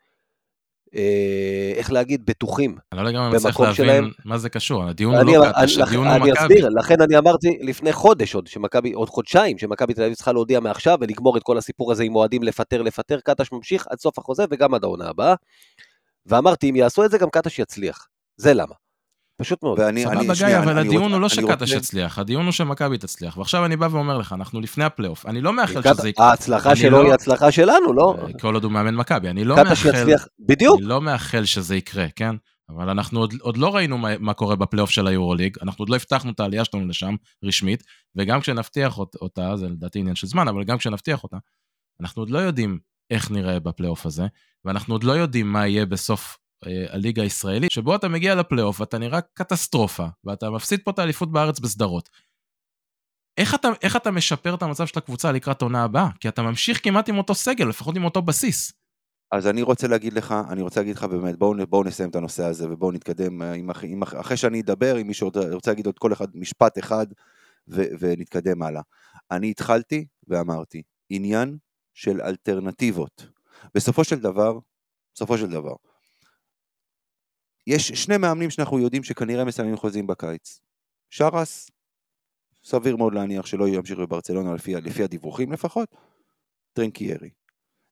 S3: איך להגיד, בטוחים
S4: אני לא לגמרי מצליח להבין מה זה קשור, הדיון הוא לא קטש, הדיון
S3: הוא מכבי. אני אסביר, לכן אני אמרתי לפני חודש עוד, שמכבי, עוד חודשיים, שמכבי תל אביב צריכה להודיע מעכשיו ולגמור את כל הסיפור הזה עם אוהדים לפטר, לפטר, קטש ממשיך עד סוף החוזה וגם עד העונה הבאה. ואמרתי, אם יעשו את זה, גם קטש יצליח. זה למה. פשוט מאוד.
S4: ואני, סבבה גיא, אבל הדיון הוא לא שקטש יצליח, הדיון הוא שמכבי תצליח. ועכשיו אני בא ואומר לך, אנחנו לפני הפלייאוף, אני לא מאחל שזה יקרה.
S3: ההצלחה שלו היא הצלחה שלנו, לא?
S4: אה, כל עוד הוא מאמן מכבי, אני לא מאחל...
S3: בדיוק.
S4: אני לא מאחל שזה יקרה, כן? אבל אנחנו עוד, עוד לא ראינו מה, מה קורה בפלייאוף של היורוליג, אנחנו עוד לא הבטחנו את העלייה שלנו לשם, רשמית, וגם כשנבטיח אותה, זה לדעתי עניין של זמן, אבל גם כשנבטיח אותה, אנחנו עוד לא יודעים איך נראה בפלייאוף הזה, ואנחנו עוד לא יודעים מה יהיה בסוף הליגה הישראלית, שבו אתה מגיע לפלייאוף ואתה נראה קטסטרופה, ואתה מפסיד פה את האליפות בארץ בסדרות. איך אתה, איך אתה משפר את המצב של הקבוצה לקראת עונה הבאה? כי אתה ממשיך כמעט עם אותו סגל, לפחות עם אותו בסיס.
S1: אז אני רוצה להגיד לך, אני רוצה להגיד לך באמת, בואו בוא נסיים את הנושא הזה ובואו נתקדם, אה, עם, עם, אחרי שאני אדבר, אם מישהו רוצה להגיד עוד כל אחד משפט אחד ו, ונתקדם הלאה. אני התחלתי ואמרתי, עניין של אלטרנטיבות. בסופו של דבר, בסופו של דבר, יש שני מאמנים שאנחנו יודעים שכנראה מסיימים חוזים בקיץ. שרס, סביר מאוד להניח שלא ימשיך בברצלונה לפי, לפי הדיווחים לפחות, טרנקיירי.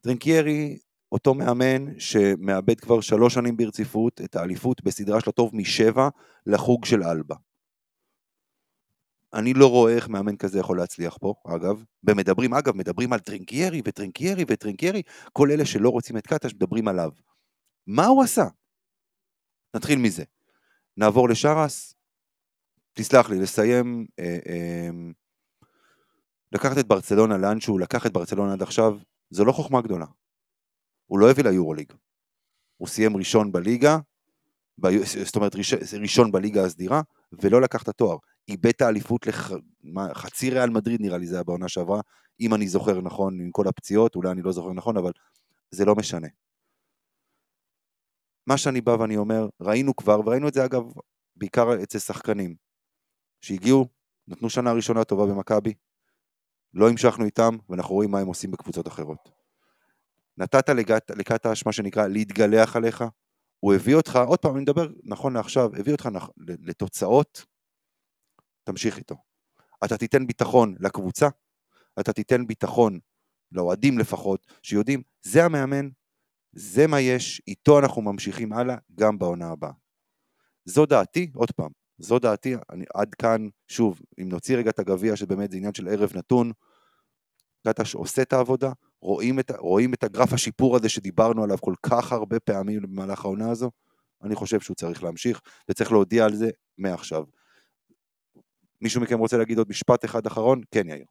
S1: טרנקיירי, אותו מאמן שמאבד כבר שלוש שנים ברציפות את האליפות בסדרה שלו טוב משבע לחוג של אלבה. אני לא רואה איך מאמן כזה יכול להצליח פה, אגב. ומדברים, אגב, מדברים על טרנקיירי וטרנקיירי וטרנקיירי, כל אלה שלא רוצים את קטש מדברים עליו. מה הוא עשה? נתחיל מזה. נעבור לשרס, תסלח לי, לסיים, אה, אה, לקחת את ברצלונה לאן שהוא לקח את ברצלונה עד עכשיו, זו לא חוכמה גדולה. הוא לא הביא ליורוליג. הוא סיים ראשון בליגה, ב... זאת אומרת ראש... ראשון בליגה הסדירה, ולא לקח את התואר. איבד את האליפות לחצי לח... ריאל מדריד נראה לי זה היה בעונה שעברה, אם אני זוכר נכון עם כל הפציעות, אולי אני לא זוכר נכון, אבל זה לא משנה. מה שאני בא ואני אומר, ראינו כבר, וראינו את זה אגב בעיקר אצל שחקנים, שהגיעו, נתנו שנה ראשונה טובה במכבי, לא המשכנו איתם, ואנחנו רואים מה הם עושים בקבוצות אחרות. נתת לקטש מה שנקרא להתגלח עליך, הוא הביא אותך, עוד פעם אני מדבר נכון לעכשיו, הביא אותך נח, לתוצאות, תמשיך איתו. אתה תיתן ביטחון לקבוצה, אתה תיתן ביטחון לאוהדים לפחות, שיודעים, זה המאמן, זה מה יש, איתו אנחנו ממשיכים הלאה גם בעונה הבאה. זו דעתי, עוד פעם, זו דעתי, אני, עד כאן, שוב, אם נוציא רגע את הגביע, שבאמת זה עניין של ערב נתון, קטש עושה את העבודה, רואים את, רואים את הגרף השיפור הזה שדיברנו עליו כל כך הרבה פעמים במהלך העונה הזו? אני חושב שהוא צריך להמשיך, וצריך להודיע על זה מעכשיו. מישהו מכם רוצה להגיד עוד משפט אחד אחרון? כן, יאיר.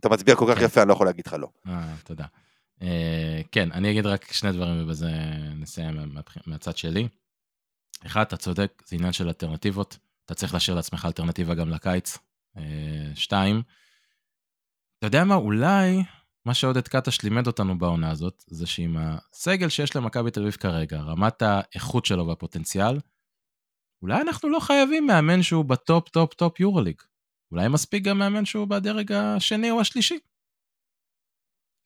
S1: אתה מצביע כל כך
S4: כן.
S1: יפה, אני לא יכול להגיד לך לא.
S4: אה, תודה. אה, כן, אני אגיד רק שני דברים ובזה נסיים מה- מהצד שלי. אחד, אתה צודק, זה עניין של אלטרנטיבות. אתה צריך להשאיר לעצמך אלטרנטיבה גם לקיץ. אה, שתיים, אתה יודע מה, אולי מה שעודד קטש לימד אותנו בעונה הזאת, זה שעם הסגל שיש למכבי תל אביב כרגע, רמת האיכות שלו והפוטנציאל, אולי אנחנו לא חייבים מאמן שהוא בטופ טופ טופ יורוליג. אולי מספיק גם מאמן שהוא בדרג השני או השלישי.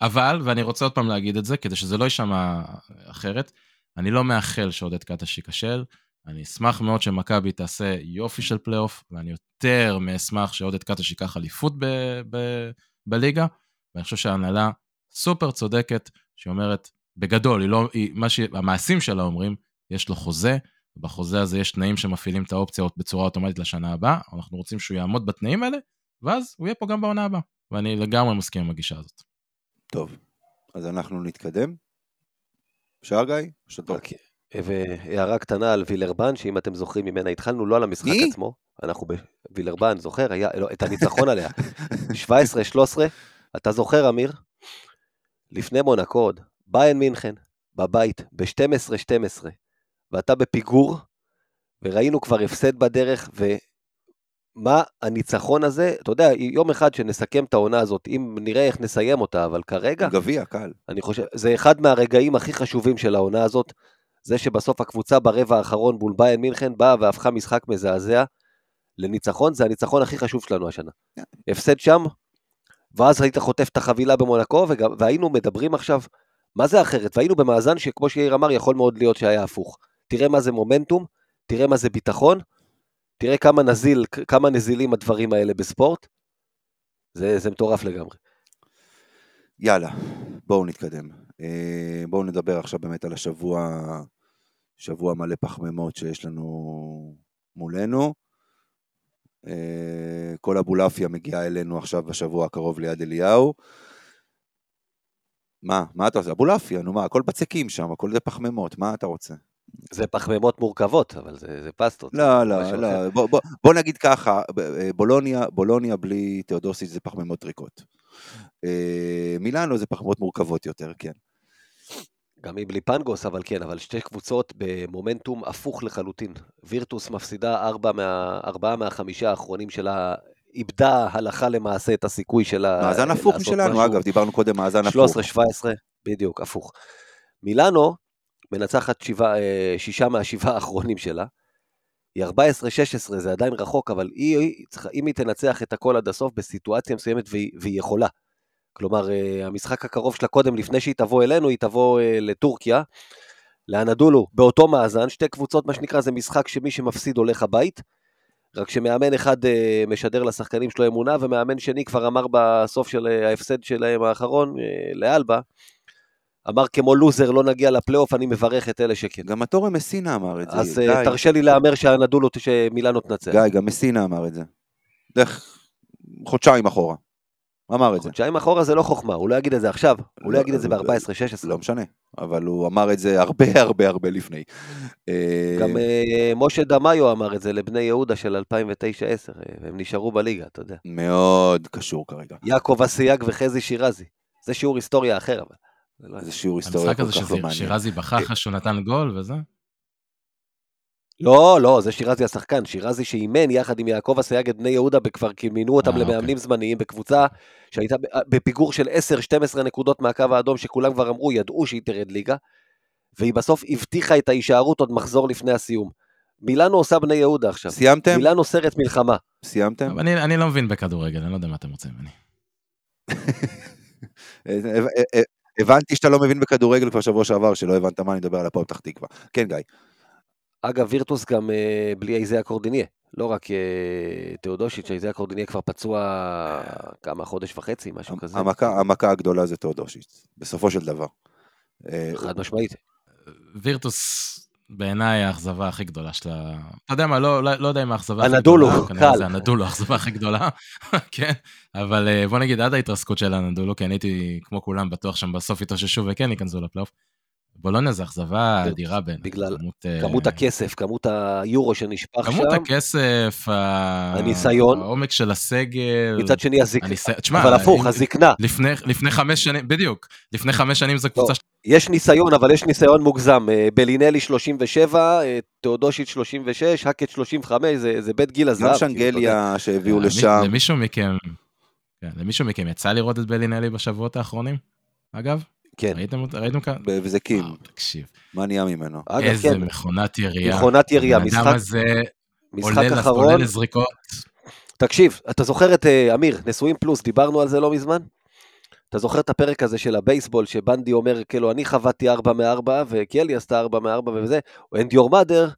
S4: אבל, ואני רוצה עוד פעם להגיד את זה, כדי שזה לא יישמע אחרת, אני לא מאחל שעודד קטש ייכשל, אני אשמח מאוד שמכבי תעשה יופי של פלייאוף, ואני יותר מאשמח שעודד קטש ייקח אליפות בליגה, ואני חושב שההנהלה סופר צודקת, שאומרת, בגדול, היא לא, היא, מה שהמעשים שלה אומרים, יש לו חוזה, ובחוזה הזה יש תנאים שמפעילים את האופציות בצורה אוטומטית לשנה הבאה, אנחנו רוצים שהוא יעמוד בתנאים האלה, ואז הוא יהיה פה גם בעונה הבאה. ואני לגמרי מסכים עם הגישה הזאת.
S1: טוב, אז אנחנו נתקדם. אפשר גיא? שאתה-
S3: רק והערה קטנה על וילרבן, שאם אתם זוכרים ממנה התחלנו, לא על המשחק
S1: מי?
S3: עצמו, אנחנו בווילרבן, זוכר? היה, לא, את הניצחון עליה. [laughs] 17-13, אתה זוכר, אמיר? לפני מונקו עוד, ביין מינכן, בבית, ב-12-12, ואתה בפיגור, וראינו כבר הפסד בדרך, ומה הניצחון הזה, אתה יודע, יום אחד שנסכם את העונה הזאת, אם נראה איך נסיים אותה, אבל כרגע,
S1: גביע, קל.
S3: אני חושב, זה אחד מהרגעים הכי חשובים של העונה הזאת, זה שבסוף הקבוצה ברבע האחרון מול ביין מינכן באה והפכה משחק מזעזע לניצחון, זה הניצחון הכי חשוב שלנו השנה. הפסד שם, ואז היית חוטף את החבילה במונקו, וגם, והיינו מדברים עכשיו, מה זה אחרת? והיינו במאזן שכמו שיאיר אמר, יכול מאוד להיות שהיה הפוך. תראה מה זה מומנטום, תראה מה זה ביטחון, תראה כמה נזיל, כמה נזילים הדברים האלה בספורט. זה, זה מטורף לגמרי.
S1: יאללה, בואו נתקדם. אה, בואו נדבר עכשיו באמת על השבוע, שבוע מלא פחמימות שיש לנו מולנו. אה, כל אבולעפיה מגיעה אלינו עכשיו בשבוע הקרוב ליד אליהו. מה, מה אתה עושה? אבולעפיה, נו מה, הכל בצקים שם, הכל זה פחמימות, מה אתה רוצה?
S3: זה פחמימות מורכבות, אבל זה, זה פסטות.
S1: לא, לא. לא, בוא, בוא, בוא נגיד ככה, אה, בולוניה, בולוניה בלי תאודוסיץ' זה פחמימות ריקות. אה, מילאנו זה פחמימות מורכבות יותר, כן.
S3: גם היא בלי פנגוס, אבל כן, אבל שתי קבוצות במומנטום הפוך לחלוטין. וירטוס מפסידה ארבע, מה, ארבעה מהחמישה האחרונים שלה, איבדה הלכה למעשה את הסיכוי שלה.
S1: מאזן הפוך משלנו,
S3: משהו.
S1: אגב, דיברנו קודם מאזן הפוך.
S3: 13-17, בדיוק, הפוך. מילאנו מנצחת שבעה, אה, שישה מהשבעה האחרונים שלה. היא 14-16, זה עדיין רחוק, אבל היא, היא צריכה, אם היא תנצח את הכל עד הסוף בסיטואציה מסוימת, והיא, והיא יכולה. כלומר, אה, המשחק הקרוב שלה קודם, לפני שהיא תבוא אלינו, היא תבוא אה, לטורקיה, לאנדולו, באותו מאזן, שתי קבוצות, מה שנקרא, זה משחק שמי שמפסיד הולך הבית, רק שמאמן אחד משדר לשחקנים שלו אמונה, ומאמן שני כבר אמר בסוף של ההפסד שלהם האחרון, לאלבה, אמר כמו לוזר לא נגיע לפלייאוף, אני מברך את אלה שכן.
S1: גם הטורם מסינה אמר את זה.
S3: אז אה, תרשה לי להמר שהנדולו, שמילאנו תנצח.
S1: גיא, גם מסינה אמר את זה. לך חודשיים אחורה. אמר את זה.
S3: חודשיים אחורה זה לא חוכמה, הוא לא יגיד את זה עכשיו, הוא לא
S1: לא,
S3: יגיד את זה
S1: לא,
S3: ב-14-16.
S1: לא משנה, אבל הוא אמר את זה הרבה הרבה הרבה לפני. אה,
S3: גם אה, משה דמאיו אמר את זה לבני יהודה של 2009-2010, הם נשארו בליגה, אתה יודע.
S1: מאוד קשור כרגע.
S3: יעקב אסייג וחזי שירזי. זה שיעור היסטוריה אחר, אבל. זה לא-
S1: זה שיעור היסטוריה
S4: המשחק
S1: כל
S4: הזה
S1: כך לא מעניין.
S4: ששירזי בכה אחרי שהוא נתן גול וזה?
S3: לא, לא, זה שירזי השחקן, שירזי שאימן יחד עם יעקב אסייג את בני יהודה, כבר כי מינו אותם
S4: אה,
S3: למאמנים זמניים בקבוצה שהייתה ב- בפיגור של 10-12 נקודות מהקו האדום, שכולם כבר אמרו, ידעו שהיא תרד ליגה, והיא בסוף הבטיחה את ההישארות עוד מחזור לפני הסיום. מילאנו עושה בני יהודה עכשיו.
S1: סיימתם?
S3: מילאנו סרט מלחמה.
S1: סיימתם?
S4: אני אני לא מבין בכדורגל, אני לא יודע מה אתם רוצים ממני. [laughs]
S1: אה, אה, אה, הבנתי שאתה לא מבין בכדורגל כבר שבוע שעבר, שלא הבנת מה אני מדבר על הפועל פתח תקווה. כן, גיא.
S3: אגב, וירטוס גם אה, בלי איזיה קורדיניה, לא רק אה, תאודושיץ', איזיה קורדיניה כבר פצוע כמה, חודש וחצי, משהו כזה.
S1: המכה, המכה הגדולה זה תאודושיץ, בסופו של דבר. אה,
S3: חד משמעית.
S4: וירטוס בעיניי האכזבה הכי גדולה שלה, אתה יודע מה, לא, לא, לא יודע אם האכזבה הכי
S3: הנדולו,
S4: גדולה, כנראה
S3: קל.
S4: זה הנדולו, האכזבה הכי גדולה, [laughs] כן, אבל אה, בוא נגיד עד ההתרסקות של הנדולו, כי אני הייתי כמו כולם בטוח שהם בסוף יתאוששו וכן ייכנסו לפלייאוף. בולוניה זה אכזבה אדירה בעיניי.
S3: בגלל
S4: כמות, אה,
S3: כמות הכסף, כמות היורו שנשפך
S4: כמות
S3: שם,
S4: הכסף, ה-
S3: הניסיון.
S4: העומק של הסגל,
S3: מצד שני הזיק...
S4: הניסיון, תשמע,
S3: אבל הפוך, הזקנה.
S4: לפני, לפני חמש שנים, בדיוק, לפני חמש שנים זו קבוצה
S3: יש ניסיון, אבל יש ניסיון מוגזם. אה, בלינלי 37, אה, תאודושיץ' 36, האקט 35, זה, זה בית גיל הזהב.
S1: גם
S3: כאילו.
S1: שנגליה שהביאו
S4: למי-
S1: לשם,
S4: למישהו מכם, כן, למישהו מכם יצא לראות את בלינלי בשבועות האחרונים? אגב?
S3: כן.
S4: ראיתם אותו- ראיתם כאן?
S1: בבזקים,
S4: וואו, תקשיב,
S1: מה נהיה ממנו?
S4: איזה
S3: כן,
S4: מכונת ירייה.
S3: מכונת ירייה, משחק,
S4: אדם הזה עולה. עולה לזריקות.
S3: תקשיב, אתה זוכר את אה, אמיר, נשואים פלוס, דיברנו על זה לא מזמן? אתה זוכר את הפרק הזה של הבייסבול, שבנדי אומר, כאילו, אני חבטתי 4 מ-4, וקלי עשתה 4 מ-4 וזה, and your mother,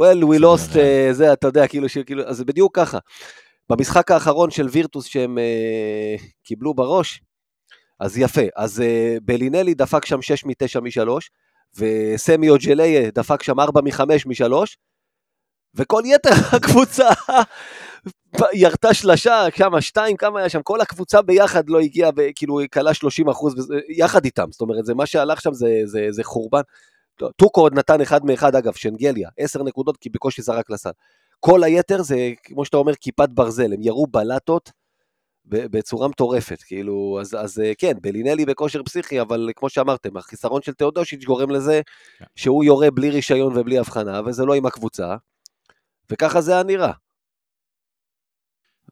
S3: well, we lost, uh, זה, אתה יודע, כאילו, כאילו, אז זה בדיוק ככה. במשחק האחרון של וירטוס שהם uh, קיבלו בראש, אז יפה, אז uh, בלינלי דפק שם 6 מ-9 מ-3, וסמי אוג'ליה דפק שם 4 מ-5 מ-3, וכל יתר [laughs] הקבוצה ירתה שלשה, כמה, שתיים, כמה היה שם, כל הקבוצה ביחד לא הגיעה, כאילו, היא כלה 30 אחוז, יחד איתם, זאת אומרת, זה מה שהלך שם זה, זה, זה חורבן. טוקו עוד נתן אחד מאחד, אגב, שנגליה, 10 נקודות, כי בקושי זרק לסל. כל היתר זה, כמו שאתה אומר, כיפת ברזל, הם ירו בלטות בצורה מטורפת, כאילו, אז, אז אה, כן, בלינלי בכושר פסיכי, אבל כמו שאמרתם, החיסרון של תאודושיץ' גורם לזה
S4: כן.
S3: שהוא יורה בלי רישיון ובלי הבחנה, וזה לא עם הקבוצה, וככה זה היה נראה.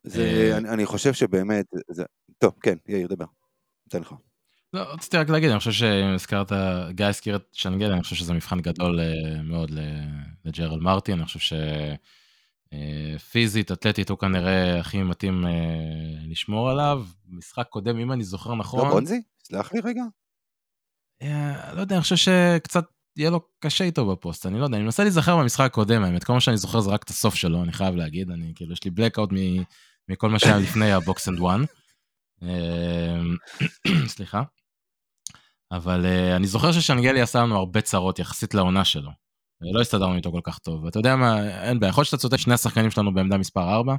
S1: זה,
S4: אה,
S1: אני, אני חושב שבאמת, זה, טוב, כן, יאיר, דבר. אתן לך.
S4: לא, רציתי רק להגיד, אני חושב שאם הזכרת, גיא הזכיר את שנגל, אני חושב שזה מבחן גדול אה, מאוד ל- לג'רל מרטין, אני חושב שפיזית, אתלטית, הוא כנראה הכי מתאים אה, לשמור עליו. משחק קודם, אם אני זוכר נכון,
S1: לא, גונזי? סלח לי רגע.
S4: אה, לא יודע, אני חושב שקצת יהיה לו קשה איתו בפוסט, אני לא יודע, אני מנסה להיזכר במשחק הקודם, האמת, כל מה שאני זוכר זה רק את הסוף שלו, אני חייב להגיד, אני כאילו, יש לי blackout מ- מכל מה שהיה [laughs] לפני ה box and one. [clears throat] סליחה. אבל אה, אני זוכר ששנגלי עשה לנו הרבה צרות יחסית לעונה שלו. אה, לא הסתדרנו איתו כל כך טוב, ואתה יודע מה, אין בעיה, יכול להיות שאתה צודק, שני השחקנים שלנו בעמדה מספר 4,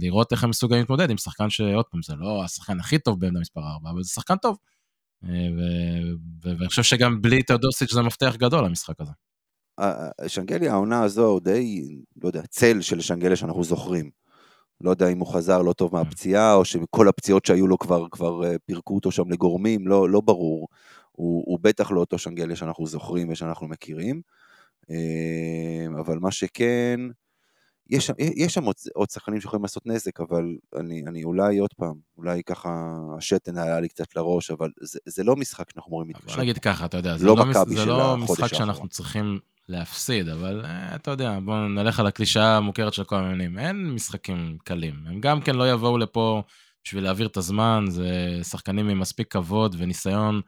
S4: לראות איך הם מסוגלים להתמודד עם שחקן שעוד פעם, זה לא השחקן הכי טוב בעמדה מספר 4, אבל זה שחקן טוב. אה, ואני חושב שגם בלי תאודוסיץ' זה מפתח גדול למשחק הזה.
S1: אה, שנגליה, העונה הזו די, לא יודע, צל של שנגליה שאנחנו זוכרים. לא יודע אם הוא חזר לא טוב מהפציעה, או שכל הפציעות שהיו לו כבר, כבר אה, פירקו אותו שם לגורמים, לא, לא ברור. הוא, הוא בטח לא אותו שנגליה שאנחנו זוכרים ושאנחנו מכירים. אה, אבל מה שכן, יש, שם- יש שם עוד, עוד שחקנים שיכולים לעשות נזק, אבל אני, אני אולי עוד פעם, אולי ככה השתן היה לי קצת לראש, אבל זה, זה לא משחק שאנחנו אמורים
S4: בוא
S1: להתקשר.
S4: נגיד ככה, אתה יודע, זה
S1: לא
S4: לא, מס- זה לא משחק
S1: האחרון.
S4: שאנחנו צריכים להפסיד, אבל אה, אתה יודע, בואו נלך על הקלישאה המוכרת של כל המאמנים. אין משחקים קלים. הם גם כן לא יבואו לפה בשביל להעביר את הזמן, זה שחקנים עם מספיק כבוד וניסיון,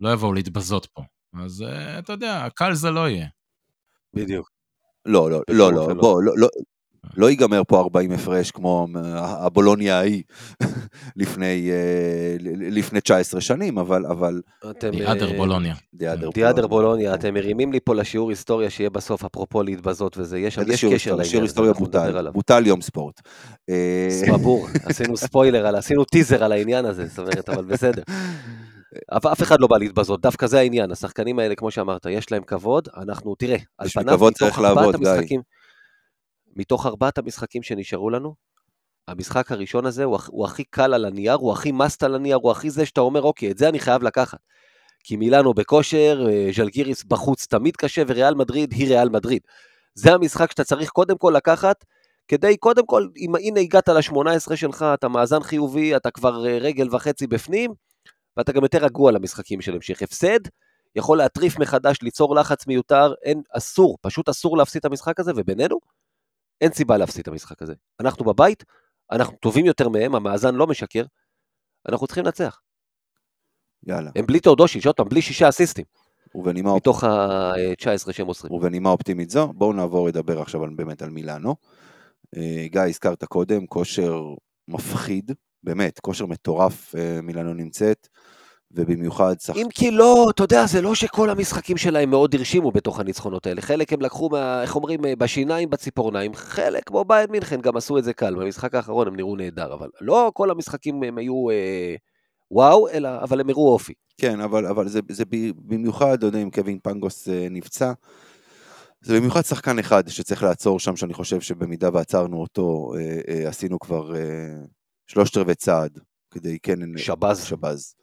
S4: לא יבואו להתבזות פה. אז אה, אתה יודע, קל זה לא יהיה.
S3: בדיוק.
S1: לא, לא, לא, לא,
S3: לא.
S1: בוא, לא, לא, לא ייגמר פה 40 הפרש כמו אה, הבולוניה ההיא [laughs] לפני, אה, לפני 19 שנים, אבל, אבל.
S4: דיאדר
S3: אה,
S4: בולוניה.
S1: דיאדר
S3: בולוניה, אתם מרימים לי פה לשיעור היסטוריה שיהיה בסוף, אפרופו להתבזות וזה, יש קשר
S1: היסטוריה?
S3: לעניין
S1: שיעור היסטוריה בוטל. בוטל יום ספורט. אה,
S3: סבבור, עשינו ספוילר, על- עשינו טיזר על העניין הזה, זאת אומרת, אבל בסדר. [laughs] אבל אף אחד לא בא להתבזות, דווקא זה העניין, השחקנים האלה, כמו שאמרת, יש להם כבוד, אנחנו, תראה, על פניו, מתוך ארבעת. המשחקים, מתוך ארבעת המשחקים שנשארו לנו, המשחק הראשון הזה הוא, הוא הכי קל על הנייר, הוא הכי מאסט על הנייר, הוא הכי זה שאתה אומר, אוקיי, את זה אני חייב לקחת. כי מילאנו בכושר, אה, ז'לגיריס בחוץ תמיד קשה, וריאל מדריד היא ריאל מדריד. זה המשחק שאתה צריך קודם כל לקחת, כדי, קודם כל, אם הנה הגעת ל-18 שלך, אתה מאזן חיובי, אתה כבר אה, רגל וחצי בפנים, ואתה גם יותר רגוע למשחקים של המשך. הפסד יכול להטריף מחדש, ליצור לחץ מיותר, אין, אסור, פשוט אסור להפסיד את המשחק הזה, ובינינו, אין סיבה להפסיד את המשחק הזה. אנחנו בבית, אנחנו טובים יותר מהם, המאזן לא משקר, אנחנו צריכים לנצח.
S1: יאללה.
S3: הם בלי תאודושיץ', עוד פעם, בלי שישה אסיסטים,
S1: ובנימה,
S3: מתוך ה-19 שהם מוסרים.
S1: ובנימה אופטימית זו, בואו נעבור לדבר עכשיו באמת על מילאנו. אה, גיא, הזכרת קודם, כושר מפחיד, באמת, כושר מטורף אה, מילאנו נמצאת. ובמיוחד שחקן...
S3: אם כי לא, אתה יודע, זה לא שכל המשחקים שלהם מאוד הרשימו בתוך הניצחונות האלה. חלק הם לקחו, מה, איך אומרים, אה, בשיניים, בציפורניים. חלק, כמו ביין מינכן, גם עשו את זה קל. במשחק האחרון הם נראו נהדר, אבל לא כל המשחקים הם היו אה, וואו, אלא, אבל הם הראו אופי.
S1: כן, אבל, אבל זה, זה במיוחד, אתה יודע, אם קווין פנגוס אה, נפצע, זה במיוחד שחקן אחד שצריך לעצור שם, שאני חושב שבמידה ועצרנו אותו, אה, אה, עשינו כבר אה, שלושת רבעי צעד, כדי כן...
S3: שבז.
S1: שבז.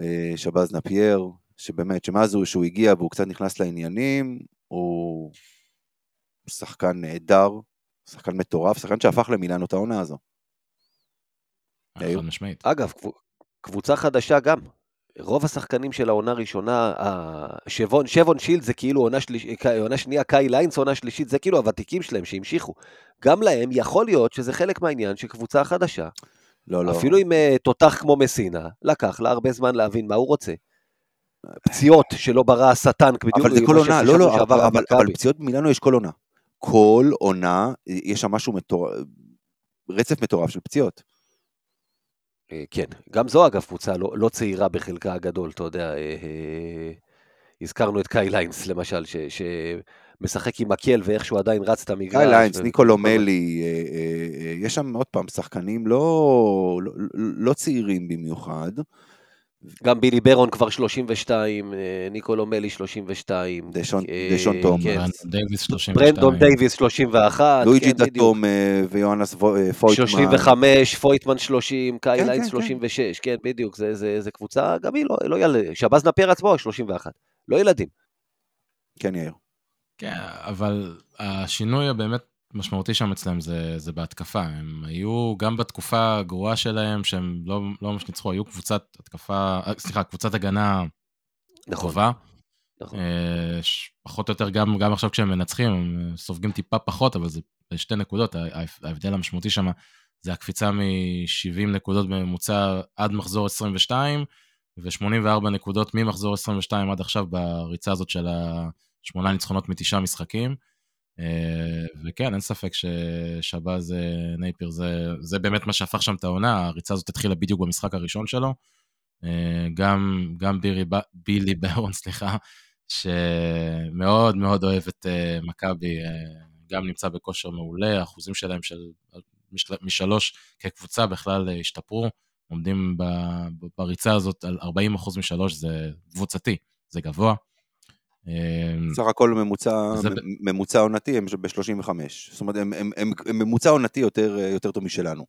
S1: אה, שבז נפייר, שבאמת, שמאז הוא, שהוא הגיע והוא קצת נכנס לעניינים, הוא שחקן נהדר, שחקן מטורף, שחקן שהפך למילאנו את העונה הזו. יאיר?
S4: חד משמעית.
S3: אגב, קבו- קבוצה חדשה גם. רוב השחקנים של העונה הראשונה, שבון, שבון שילד זה כאילו עונה, שליש, ק- עונה שנייה, קאי ליינס עונה שלישית, זה כאילו הוותיקים שלהם שהמשיכו. גם להם יכול להיות שזה חלק מהעניין שקבוצה חדשה,
S1: לא, לא.
S3: אפילו עם אה, תותח כמו מסינה, לקח לה הרבה זמן להבין מה הוא רוצה. פציעות שלא ברא השטן, בדיוק
S1: אבל זה כל עונה, לא, לא, אבל, אבל. אבל פציעות במילאנו יש כל עונה. כל עונה, יש שם משהו מטורף, רצף מטורף של פציעות.
S3: אה, כן, גם זו אגב קבוצה לא, לא צעירה בחלקה הגדול, אתה יודע, אה, אה, הזכרנו את קאי ליינס למשל, ש, שמשחק עם מקל ואיכשהו עדיין רץ את המגרש.
S1: גיא ליינס,
S3: ו-
S1: ניקולו מלי, אה, אה, אה, יש שם עוד פעם שחקנים לא, לא, לא צעירים במיוחד.
S3: גם בילי ברון כבר 32, אה, ניקולו מלי 32.
S1: דשון-
S3: אה,
S1: דשון תום.
S3: כן.
S4: ברנדון דייוויס 32.
S3: ברנדון דייוויס 31.
S1: לואיג'י
S3: כן.
S1: דתום אה, ויואנס אה, פויטמן.
S3: 35, פויטמן 30, קאי
S1: כן,
S3: ליינס
S1: כן,
S3: 36, כן, בדיוק, זה, זה, זה קבוצה, גם היא לא, לא ילד, שבאז נפייר עצמו 31, לא ילדים.
S1: כן, יאיר.
S4: כן, אבל השינוי הבאמת משמעותי שם אצלם זה, זה בהתקפה. הם היו, גם בתקופה הגרועה שלהם, שהם לא, לא ממש ניצחו, היו קבוצת התקפה, אה, סליחה, קבוצת הגנה
S3: נכון,
S4: טובה.
S3: נכון.
S4: אה, פחות או יותר, גם, גם עכשיו כשהם מנצחים, הם סופגים טיפה פחות, אבל זה שתי נקודות. ההבדל המשמעותי שם זה הקפיצה מ-70 נקודות בממוצע עד מחזור 22, ו-84 נקודות ממחזור 22 עד עכשיו בריצה הזאת של השמונה ניצחונות מתשעה משחקים. אה, וכן, אין ספק ששבאז אה, נייפיר זה, זה באמת מה שהפך שם את העונה, הריצה הזאת התחילה בדיוק במשחק הראשון שלו. אה, גם, גם בירי, בילי [laughs] ברון, סליחה, שמאוד מאוד אוהב את מכבי, גם נמצא בכושר מעולה, האחוזים שלהם של משל- משלוש כקבוצה בכלל השתפרו, עומדים בריצה הזאת על 40% משלוש, זה קבוצתי, זה גבוה. אה,
S1: סך הכל ממוצע,
S4: זה
S1: ממוצע עונתי הם ב-35. זאת אומרת, הם, הם, הם, הם ממוצע עונתי יותר, אה, יותר טוב משלנו,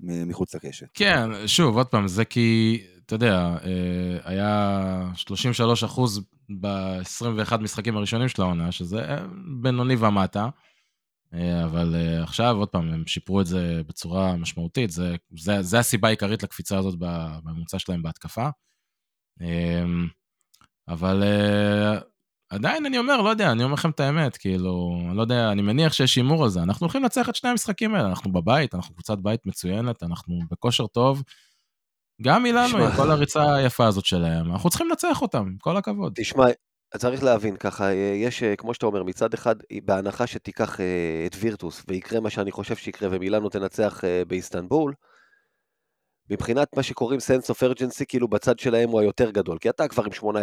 S1: מחוץ לקשת.
S4: כן, שוב, עוד פעם, זה כי, אתה יודע, אה, היה 33 אחוז ב-21 משחקים הראשונים של העונה, שזה אה, בינוני ומטה, אבל עכשיו, עוד פעם, הם שיפרו את זה בצורה משמעותית, זה, זה, זה הסיבה העיקרית לקפיצה הזאת בממוצע שלהם בהתקפה. אבל אה, עדיין אני אומר, לא יודע, אני אומר לכם את האמת, כאילו, לא יודע, אני מניח שיש הימור על זה. אנחנו הולכים לנצח את שני המשחקים האלה, אנחנו בבית, אנחנו קבוצת בית מצוינת, אנחנו בכושר טוב. גם
S3: תשמע.
S4: עם כל הריצה היפה הזאת שלהם, אנחנו צריכים לנצח אותם, כל הכבוד.
S3: תשמע, צריך להבין ככה, אה, יש, אה, כמו שאתה אומר, מצד אחד, בהנחה שתיקח את וירטוס ויקרה מה שאני חושב שיקרה ומילאנו תנצח אה, באיסטנבול, מבחינת מה שקוראים sense of urgency, כאילו בצד שלהם הוא היותר גדול, כי אתה כבר עם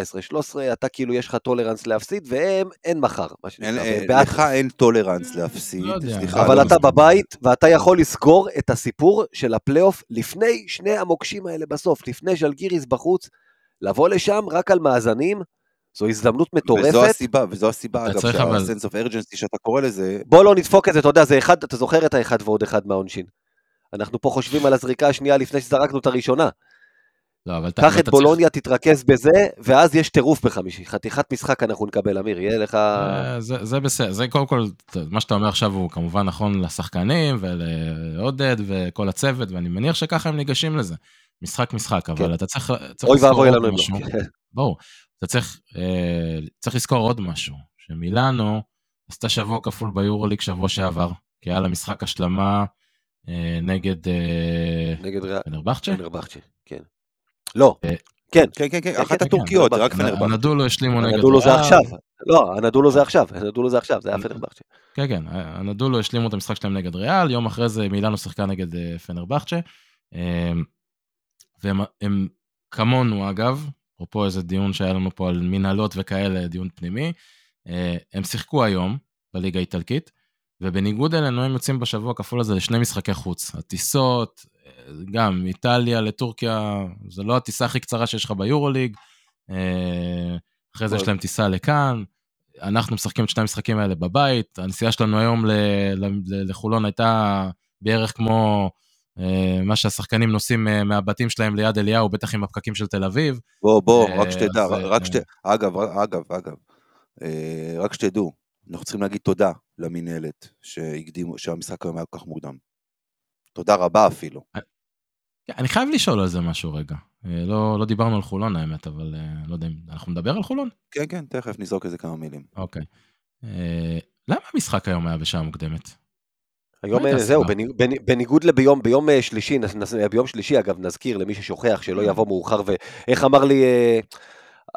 S3: 18-13, אתה כאילו יש לך tolerance להפסיד, והם אין מחר, מה
S1: אין,
S3: שנקרא,
S1: אה. לך אין tolerance להפסיד,
S4: לא.
S1: סליחה.
S3: אבל
S1: לא
S3: אתה. בבית, ואתה יכול לסגור את הסיפור של הפלייאוף לפני שני המוקשים האלה בסוף, לפני ז'לגיריס בחוץ, לבוא לשם רק על מאזנים, זו הזדמנות
S1: וזו
S3: מטורפת.
S1: הסיבה, וזו הסיבה, אגב, שה-sense of urgency שאתה קורא לזה,
S3: בוא לא נדפוק את זה, אתה יודע, זה אחד, אתה זוכר את האחד ועוד אחד מהעונשין. אנחנו פה חושבים על הזריקה השנייה לפני שזרקנו את הראשונה.
S4: לא, אבל אתה-
S3: קח את
S4: צריך-
S3: בולוניה, תתרכז בזה, ואז יש טירוף בחמישי. חתיכת משחק אנחנו נקבל, אמיר, יהיה לך...
S4: אה, זה, זה בסדר, זה קודם כל, מה שאתה אומר עכשיו הוא כמובן נכון לשחקנים ולעודד וכל הצוות, ואני מניח שככה הם ניגשים לזה. משחק משחק, אבל
S3: כן.
S4: אתה צריך,
S3: אוי ואבוי לנו אם. לא.
S4: ברור, אתה צריך, אה, צריך לזכור עוד משהו, שמילאנו עשתה שבוע כפול ביורוליג שבוע שעבר, כי היה לה משחק השלמה נגד אה,
S3: נגד.
S4: פנרבחצ'ה.
S3: פנרבחצ'ה, כן. לא,
S4: אה,
S3: כן.
S1: כן, כן, כן,
S3: כן,
S1: אחת
S3: כן,
S1: הטורקיות,
S3: כן,
S1: זה רק פנרבחצ'ה.
S4: הנדולו השלימו נגד
S3: הנדולו זה. עכשיו. לא, הנדולו זה עכשיו, הנדולו זה עכשיו, זה היה פנרבחצ'ה.
S4: כן, כן, הנדולו השלימו את המשחק שלהם נגד ריאל, יום אחרי זה מילאנו שיחקה נגד אה, פנרבחצ'ה. אה, והם הם כמונו אגב, אפרופו איזה דיון שהיה לנו פה על מנהלות וכאלה, דיון פנימי, אה, הם שיחקו היום בליגה האיטלקית, ובניגוד אלינו הם יוצאים בשבוע הכפול הזה לשני משחקי חוץ. הטיסות, גם איטליה לטורקיה, זה לא הטיסה הכי קצרה שיש לך ביורוליג, אה, אחרי זה יש להם טיסה לכאן, אנחנו משחקים את שני המשחקים האלה בבית, הנסיעה שלנו היום לחולון הייתה בערך כמו אה, מה שהשחקנים נוסעים אה, מהבתים שלהם ליד אליהו, בטח עם הפקקים של תל אביב.
S1: בוא, בוא, רק שתדע, רק שת... אגב, אגב, אגב, רק שתדעו, אנחנו צריכים להגיד תודה למינהלת שהקדימו, שהמשחק היום היה כל כך מוקדם. תודה רבה אפילו.
S4: אני חייב לשאול על זה משהו רגע. אה, לא, לא דיברנו על חולון האמת, אבל לא יודע אם אנחנו נדבר על חולון?
S1: כן, כן, תכף נזרוק איזה כמה מילים.
S4: אוקיי. למה המשחק היום היה בשעה מוקדמת?
S3: היום זהו, בניגוד לביום ביום שלישי, ביום שלישי אגב, נזכיר למי ששוכח שלא יבוא מאוחר, ואיך אמר לי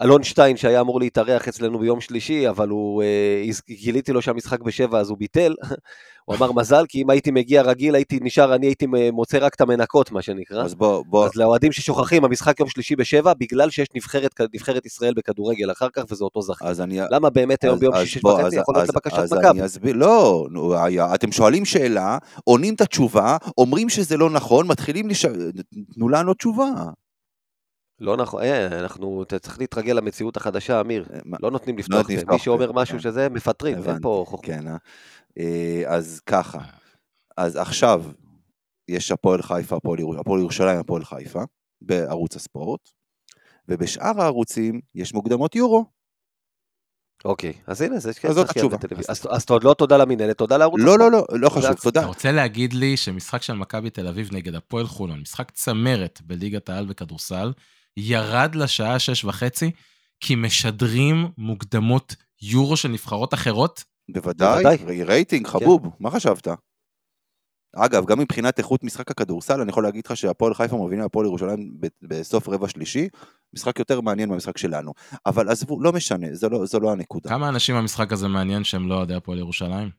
S3: אלון שטיין שהיה אמור להתארח אצלנו ביום שלישי, אבל הוא, אה, גיליתי לו שהמשחק בשבע אז הוא ביטל. [laughs] הוא אמר מזל, כי אם הייתי מגיע רגיל, הייתי נשאר, אני הייתי מוצא רק את המנקות, מה שנקרא.
S1: אז בוא, בוא.
S3: אז לאוהדים ששוכחים, המשחק יום שלישי בשבע, בגלל שיש נבחרת, נבחרת ישראל בכדורגל אחר כך, וזה אותו זכר. אז אני... למה באמת היום ביום שישי וחצי יכול להיות לבקשת מכבי?
S1: אסביר, לא, אתם שואלים שאלה, עונים את התשובה, אומרים שזה לא נכון, מתחילים לשאול, תנו לנו תשובה.
S3: לא נכון, אה, אנחנו, אתה צריך להתרגל למציאות החדשה, אמיר. אה, לא נותנים לא לפתוח, מי שאומר משהו כן. שזה, מפטרים, אין פה חוכמה.
S1: כן, אה? אז ככה, אז עכשיו יש הפועל חיפה, הפועל ירושלים, הפועל חיפה, בערוץ הספורט, ובשאר הערוצים יש מוקדמות יורו.
S3: אוקיי, אז הנה, זה
S1: כן, זאת התשובה.
S3: אז לא תודה למינהלת, תודה לערוץ
S1: לא, לא, לא, לא חשוב, תודה.
S4: אתה רוצה להגיד לי שמשחק של מכבי תל אביב נגד הפועל חולון, משחק צמרת בליגת העל בכדורסל, ירד לשעה שש וחצי, כי משדרים מוקדמות יורו של נבחרות אחרות?
S1: בוודאי, בוודאי. רייטינג, כן. חבוב, כן. מה חשבת? אגב, גם מבחינת איכות משחק הכדורסל, אני יכול להגיד לך שהפועל חיפה מובילים הפועל ירושלים בסוף רבע שלישי, משחק יותר מעניין מהמשחק שלנו. אבל עזבו, לא משנה, זו לא, זו לא הנקודה.
S4: כמה אנשים המשחק הזה מעניין שהם לא אוהדי הפועל ירושלים?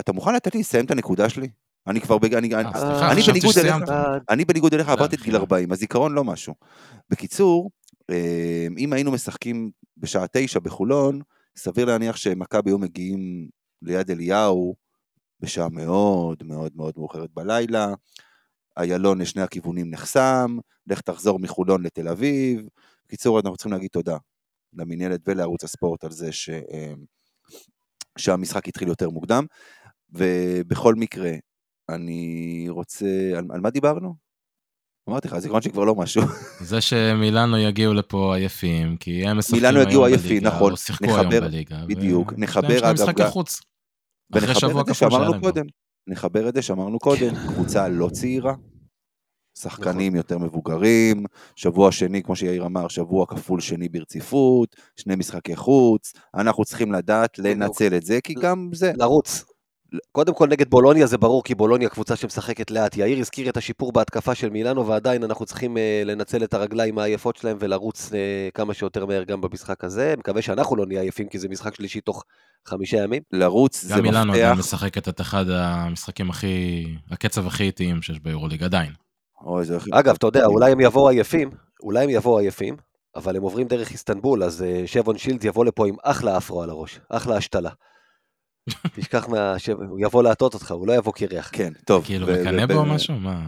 S1: אתה מוכן לתת לי לסיים את הנקודה שלי? אני כבר. אני, אה, אני בניגוד אליך, אני בניגוד אליך עברתי את גיל 40, הזיכרון לא משהו. בקיצור, אה, אם היינו משחקים בשעה תשע בחולון, סביר להניח שמכבי היו מגיעים ליד אליהו בשעה מאוד מאוד מאוד מאוחרת בלילה, איילון לשני הכיוונים נחסם, לך תחזור מחולון לתל אביב. בקיצור, אנחנו צריכים להגיד תודה למינהלת ולערוץ הספורט על זה ש... אה, שהמשחק התחיל יותר מוקדם, ובכל מקרה, אני רוצה, על, על מה דיברנו? אמרתי לך, הזיכרון שלי כבר לא משהו. [laughs]
S4: זה שמילאנו יגיעו לפה עייפים, כי הם
S1: משחקים היום בליגה. מילאנו יגיעו עייפים, נכון.
S4: או שיחקו נחבר, היום בליגה.
S1: בדיוק, ו... נחבר
S4: אגב גם... חוץ.
S1: ונחבר את זה שאמרנו קודם. נחבר את זה שאמרנו קודם, קבוצה לא צעירה, שחקנים נכון. יותר מבוגרים, שבוע שני, כמו שיאיר אמר, שבוע כפול שני ברציפות, שני משחקי חוץ, אנחנו צריכים לדעת לנצל את זה, כי גם זה...
S3: לרוץ. קודם כל נגד בולוניה זה ברור, כי בולוניה קבוצה שמשחקת לאט. יאיר הזכיר את השיפור בהתקפה של מילאנו, ועדיין אנחנו צריכים uh, לנצל את הרגליים העייפות שלהם ולרוץ uh, כמה שיותר מהר גם במשחק הזה. מקווה שאנחנו לא נהיה עייפים, כי זה משחק שלישי תוך חמישה ימים.
S1: לרוץ זה מפתח.
S4: גם מילאנו עדיין משחקת את אחד המשחקים הכי, הקצב הכי איטיים שיש ביורוליג עדיין.
S3: אגב, אתה יודע, אולי הם יבואו עייפים, אולי הם יבואו עייפים, אבל הם עוברים דרך איסטנבול, אז uh, שבון שילד יבוא לפה עם אחלה אפרו על הראש, אחלה השתלה. תשכח מה... הוא יבוא להטות אותך, הוא לא יבוא קרח.
S1: כן, טוב.
S4: כאילו מקנא בו או משהו? מה?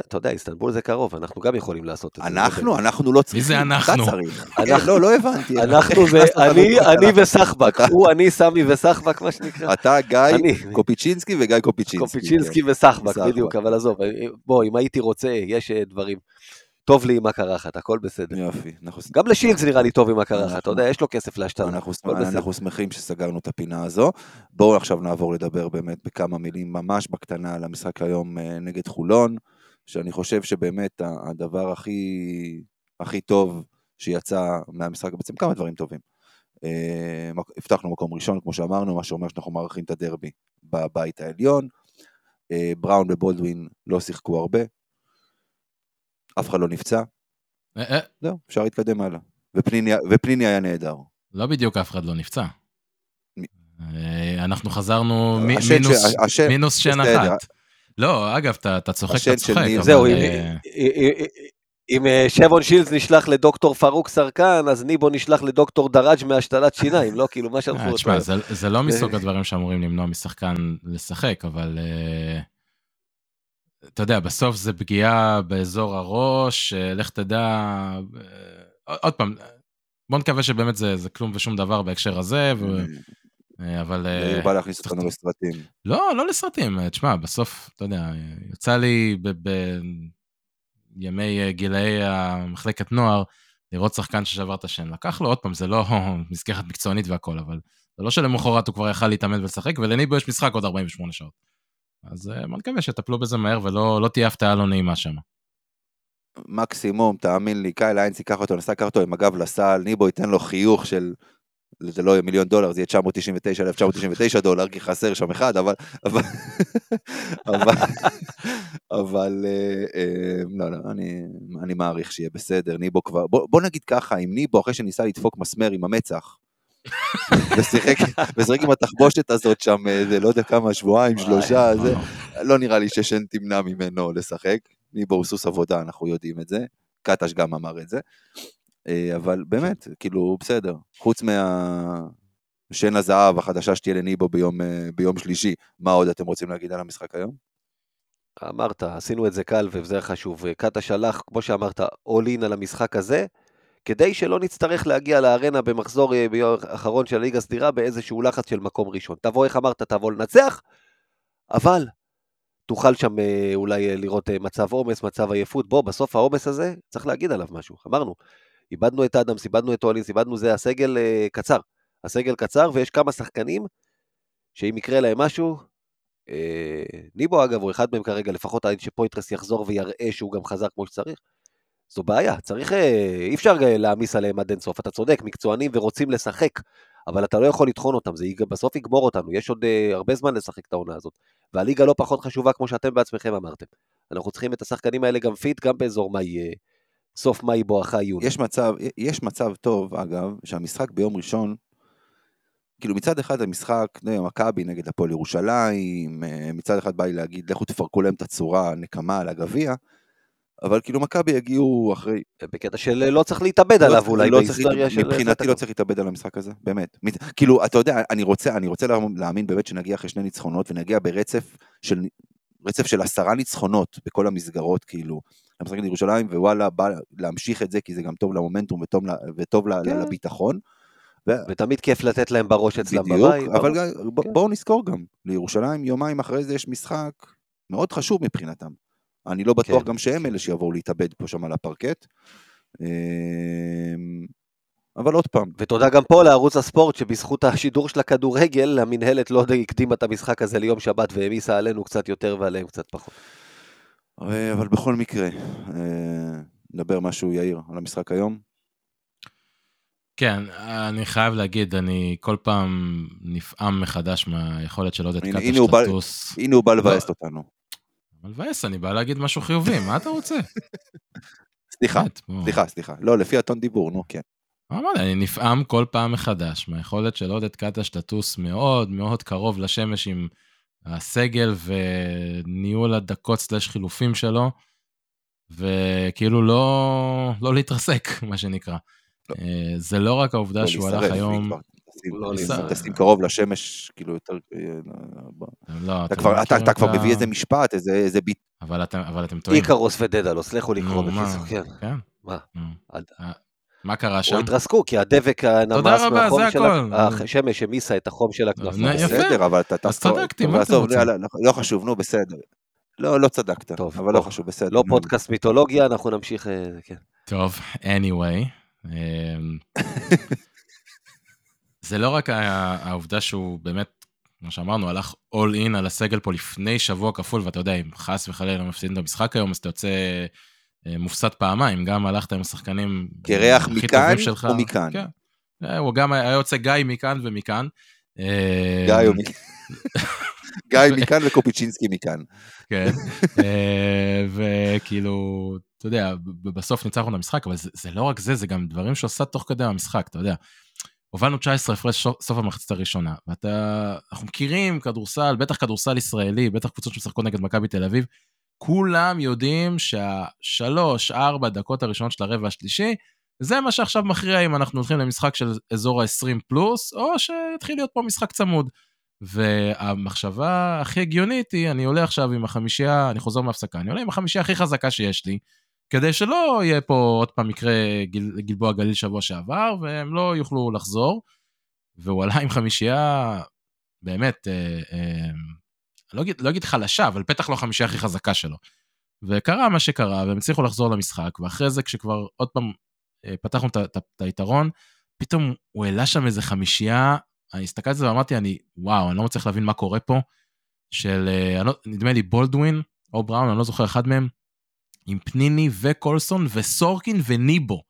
S3: אתה יודע, איסטנבול זה קרוב, אנחנו גם יכולים לעשות את
S1: זה. אנחנו? אנחנו לא צריכים.
S4: מי זה [laughs] אנחנו?
S1: לא, לא הבנתי.
S3: אנחנו [laughs] זה אני וסחבק. הוא, אני, סמי וסחבק, מה שנקרא.
S1: אתה, גיא קופיצ'ינסקי וגיא קופיצ'ינסקי.
S3: קופיצ'ינסקי כן. וסחבק, בדיוק, אבל עזוב, בוא, אם הייתי רוצה, יש אה, דברים. טוב לי עם הקרחת, הכל בסדר.
S1: יופי.
S3: גם לשילץ נראה לי טוב עם הקרחת, אתה יודע, יש לו כסף להשתנה.
S1: אנחנו, אנחנו שמחים שסגרנו את הפינה הזו. בואו עכשיו נעבור לדבר באמת בכמה מילים ממש בקטנה על המשחק היום אה, נגד חולון, שאני חושב שבאמת הדבר הכי, הכי טוב שיצא מהמשחק, בעצם כמה דברים טובים. אה, הבטחנו מקום ראשון, כמו שאמרנו, מה שאומר שאנחנו מארחים את הדרבי בבית העליון. אה, בראון ובולדווין לא שיחקו הרבה, אף אחד לא נפצע. אה, אה. זהו, אפשר להתקדם הלאה. ופניני היה נהדר.
S4: לא בדיוק אף אחד לא נפצע. אה, אנחנו חזרנו מינוס שן אחת. לא, אגב, אתה צוחק, אתה צוחק.
S3: זהו, אם- שבון שילס נשלח לדוקטור פרוק סרקן, אז ניבו נשלח לדוקטור דראג' מהשתלת שיניים, לא? כאילו, מה שלחו אותו.
S4: תשמע, זה, לא מסוג [laughs] הדברים שאמורים למנוע משחקן לשחק, אבל אתה יודע, בסוף זה פגיעה באזור הראש, אה, לך תדע, אה, עוד פעם, בוא נקווה שבאמת זה, זה כלום ושום דבר בהקשר הזה, ו, אה, אבל...
S1: יאיר בא להכניס אותנו לסרטים.
S4: לא, לא לסרטים, תשמע, בסוף, אתה יודע, יצא לי בימי גילאי המחלקת נוער לראות שחקן ששבר את השן. לקח לו, עוד פעם, זה לא [laughs] מסגרת מקצוענית והכל, אבל זה לא שלמחרת הוא כבר יכל להתאמן ולשחק, ולניבו יש משחק עוד 48 שעות. אז אה, בוא נקווה שטפלו בזה מהר ולא לא תהיה הפתעה לא נעימה שם.
S1: מקסימום, תאמין לי, קייל איינס ייקח אותו, נסע לקחת אותו עם הגב לסל, ניבו ייתן לו חיוך של... זה לא יהיה מיליון דולר, זה יהיה 999, 1999 דולר, כי חסר שם אחד, אבל... אבל... אבל... אבל... אה, אה, לא, לא, אני, אני מעריך שיהיה בסדר, ניבו כבר... בוא, בוא נגיד ככה, אם ניבו, אחרי שניסה לדפוק מסמר עם המצח, [laughs] ושיחק, ושיחק עם התחבושת הזאת שם, זה לא יודע כמה, שבועיים, שלושה, זה... לא נראה לי ששן תמנע ממנו לשחק. ניבו הוא סוס עבודה, אנחנו יודעים את זה. קטש גם אמר את זה. אה, אבל באמת, כאילו, בסדר. חוץ מהשן הזהב החדשה שתהיה לניבו ביום, אה, ביום שלישי, מה עוד אתם רוצים להגיד על המשחק היום?
S3: אמרת, עשינו את זה קל וזה חשוב. קאטה שלח, כמו שאמרת, all in על המשחק הזה, כדי שלא נצטרך להגיע לארנה במחזור אה, האחרון של הליגה הסדירה באיזשהו לחץ של מקום ראשון. תבוא, איך אמרת, תבוא לנצח, אבל תוכל שם אה, אולי אה, לראות מצב עומס, מצב עייפות. בוא, בסוף העומס הזה, צריך להגיד עליו משהו. אמרנו, איבדנו את אדמס, איבדנו את אולינס, איבדנו זה, הסגל אה, קצר. הסגל קצר, ויש כמה שחקנים שאם יקרה להם משהו, אה, ניבו אגב הוא אחד מהם כרגע, לפחות עד שפויטרס יחזור ויראה שהוא גם חזר כמו שצריך. זו בעיה, צריך, אה, אי אפשר אה, להעמיס עליהם עד אינסוף, אתה צודק, מקצוענים ורוצים לשחק, אבל אתה לא יכול לטחון אותם, זה בסוף יגמור אותנו, יש עוד אה, הרבה זמן לשחק את העונה הזאת. והליגה לא פחות חשובה כמו שאתם בעצמכם אמרתם. אנחנו צריכים את השחקנים האלה גם fit, גם באזור מאי, אה, סוף מאי בואכה יוני.
S1: יש מצב, יש מצב טוב, אגב, שהמשחק ביום ראשון, כאילו מצד אחד המשחק, יודע, מכבי נגד הפועל ירושלים, אה, מצד אחד בא לי להגיד, לכו תפרקו להם את הצורה, נקמה על הגביע, אבל כאילו מכבי יגיעו אחרי...
S3: בקטע של לא צריך להתאבד עליו אולי
S1: לא צריך
S3: בהיסטוריה
S1: להת-
S3: של...
S1: מבחינתי לא צריך להתאבד על המשחק הזה, באמת. מת- כאילו, אתה יודע, אני רוצה, אני רוצה לה- להאמין באמת שנגיע אחרי שני ניצחונות, ונגיע ברצף של, רצף של עשרה ניצחונות בכל המסגרות, כאילו, למשחק נגד ירושלים, ווואלה, בא להמשיך את זה, כי זה גם טוב למומנטום וטוב, ל- וטוב ל-
S3: כן.
S1: לביטחון.
S3: ותמיד כיף לתת להם בראש אצלם
S1: בדיוק,
S3: בבית.
S1: אבל
S3: ברור.
S1: גם- ב-
S3: כן.
S1: בואו נזכור גם, לירושלים יומיים אחרי זה יש משחק מאוד חשוב מבחינתם. אני לא בטוח
S3: כן.
S1: גם שהם אלה שיבואו להתאבד פה שם על הפרקט. אמ, אבל עוד פעם,
S3: ותודה גם פה לערוץ הספורט, שבזכות השידור של הכדורגל, המינהלת לא די הקדימה את המשחק הזה ליום שבת והעמיסה עלינו קצת יותר ועליהם קצת פחות.
S1: אה, אבל בכל מקרה, אה, נדבר משהו יאיר על המשחק היום.
S4: כן, אני חייב להגיד, אני כל פעם נפעם מחדש מהיכולת של עודד קטש
S1: הנה הוא בא-
S4: לטוס.
S1: הנה הוא בא
S4: לא.
S1: לבאס אותנו.
S4: מבאס, אני בא להגיד משהו חיובי, מה אתה רוצה?
S1: סליחה. סליחה, סליחה. לא, לפי הטון דיבור, נו כן.
S4: אמרתי, אני נפעם כל פעם מחדש מהיכולת של עודד קטש לטוס מאוד מאוד קרוב לשמש עם הסגל וניהול הדקות סלש חילופים שלו, וכאילו לא, לא להתרסק, [laughs] מה שנקרא.
S1: לא.
S4: אה, זה לא רק העובדה
S1: לא,
S4: שהוא הלך היום...
S1: תשים-
S3: לא,
S1: תשים- קרוב לשמש, כאילו יותר... אה.
S4: לא,
S1: אתה
S4: אתם
S1: כבר-
S4: לא
S1: אתה- כבר
S4: ה-
S1: מביא איזה משפט, איזה איזה ביט...
S4: אבל אתם, אבל אתם טועים.
S3: איקרוס ודדלוס, לכו לקרוא בקיצור, כן.
S4: כן.
S3: מה? עד-
S4: מה קרה שם?
S3: או התרסקו, כי הדבק נמס
S4: רבה,
S3: מהחום של השמש המיסה את החום של
S4: יפה.
S1: בסדר, אבל אתה...
S4: אז צדקתי, מה אתם רוצים?
S1: לא- לא חשוב, נו, בסדר. לא, לא צדקת,
S3: טוב,
S1: אבל לא. חשוב, בסדר.
S3: לא. פודקאסט מיתולוגיה, אנחנו נמשיך, אה, כן.
S4: טוב, anyway. [laughs] זה לא רק העובדה שהוא באמת, כמו שאמרנו, הלך all in על הסגל פה לפני שבוע כפול, ואתה יודע, אם חס וחלילה מפסידים את המשחק היום, אז אתה יוצא אה, מופסד פעמיים, גם הלכת עם השחקנים
S1: קרח
S4: הכי
S1: מכאן
S4: טובים שלך.
S1: ומכאן.
S4: כן. אה, הוא גם היה יוצא גיא מכאן ומכאן. אה,
S1: גיא הוא מכאן. [laughs] גיא מכאן וקופיצ'ינסקי מכאן.
S4: כן, וכאילו, אתה יודע, בסוף ניצחנו את המשחק, אבל זה, זה לא רק זה, זה גם דברים שעושה תוך כדי המשחק, אתה יודע. הובלנו 19 הפרש סוף- המחצית הראשונה, ואתה, אנחנו מכירים כדורסל, בטח כדורסל ישראלי, בטח קבוצות שמשחקות נגד מכבי תל אביב, כולם יודעים שהשלוש, ארבע דקות הראשונות של הרבע השלישי, זה מה שעכשיו מכריע אם אנחנו הולכים למשחק של אזור ה-20 פלוס, או שיתחיל להיות פה משחק צמוד. והמחשבה הכי הגיונית היא, אני עולה עכשיו עם החמישייה, אני חוזר מהפסקה, אני עולה עם החמישייה הכי חזקה שיש לי, כדי שלא יהיה פה עוד פעם מקרה גיל, גלבוע גליל שבוע שעבר, והם לא יוכלו לחזור. והוא עלה עם חמישייה, באמת, אה, אה, לא אגיד, לא אגיד חלשה, אבל בטח לא החמישייה הכי חזקה שלו. וקרה מה שקרה, והם הצליחו לחזור למשחק, ואחרי זה כשכבר עוד פעם אה, פתחנו את היתרון, פתאום הוא העלה שם איזה חמישייה, אני הסתכלתי על זה ואמרתי, אני, וואו, אני לא מצליח להבין מה קורה פה, של, אה, לא, נדמה לי בולדווין, או בראון, אני לא זוכר אחד מהם, עם פניני וקולסון וסורקין וניבו.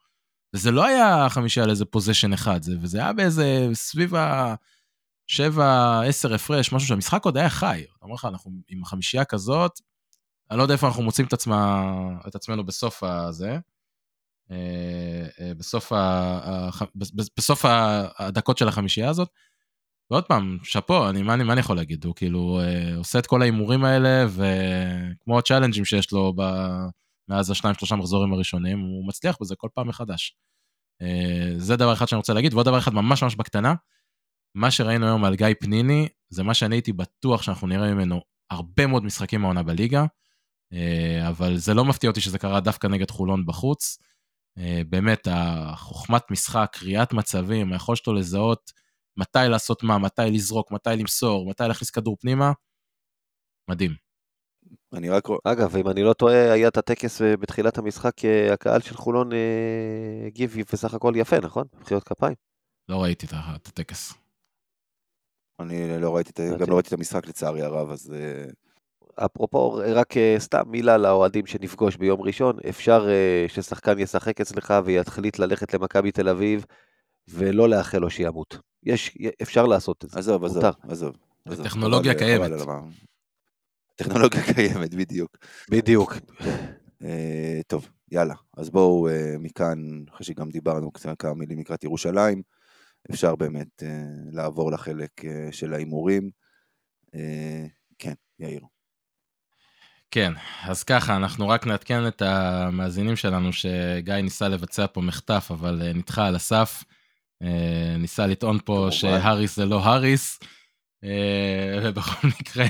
S4: וזה לא היה חמישייה על איזה פוזיישן אחד, זה, וזה היה באיזה, סביב ה... שבע, עשר הפרש, משהו שהמשחק עוד היה חי. אני אומר לך, אנחנו עם חמישייה כזאת, אני לא יודע איפה אנחנו מוצאים את, עצמה, את עצמנו בסוף הזה. אה, אה, בסוף, ה, בסוף הדקות של החמישייה הזאת. ועוד פעם, שאפו, אני, מה, אני, מה אני יכול להגיד? הוא כאילו אה, עושה את כל ההימורים האלה, וכמו הצ'אלנג'ים שיש לו ב, מאז השניים שלושה מחזורים הראשונים, הוא מצליח בזה כל פעם מחדש. אה, זה דבר אחד שאני רוצה להגיד, ועוד דבר אחד ממש ממש בקטנה, מה שראינו היום על גיא פניני, זה מה שאני הייתי בטוח שאנחנו נראה ממנו הרבה מאוד משחקים העונה בליגה, אה, אבל זה לא מפתיע אותי שזה קרה דווקא נגד חולון בחוץ. אה, באמת, החוכמת משחק, קריאת מצבים, היכולת שלו לזהות מתי לעשות מה, מתי לזרוק, מתי למסור, מתי להכניס כדור פנימה, מדהים.
S1: אני רק.
S3: אגב, אם אני לא טועה, היה את הטקס אה, בתחילת המשחק, אה, הקהל של חולון אה, הגיב בסך הכל יפה, נכון? מחיאות כפיים.
S4: לא ראיתי את הטקס.
S1: אני לא ראיתי, ה- גם
S3: אוקיי.
S1: לא ראיתי את המשחק לצערי הרב, אז... אה,
S3: אפרופו, רק אה, סתם מילה לאוהדים שנפגוש ביום ראשון, אפשר אה, ששחקן ישחק אצלך ויחליט ללכת למכבי תל אביב ולא לאחל לו שימות. יש, אפשר לעשות את זה.
S1: עזוב, עזוב. עזוב.
S4: הטכנולוגיה קיימת.
S1: הטכנולוגיה [laughs] קיימת, בדיוק.
S3: בדיוק.
S1: אה, טוב, יאללה. אז בואו אה, מכאן, אחרי שגם דיברנו קצת כמה מילים לקראת ירושלים, אפשר באמת אה, לעבור לחלק של ההימורים. כן, יאיר.
S4: כן, אז ככה, אנחנו רק נעדכן את המאזינים שלנו שגיא ניסה לבצע פה מחטף, אבל נדחה על הסף. ניסה לטעון פה. שהאריס זה לא האריס, ובכל מקרה,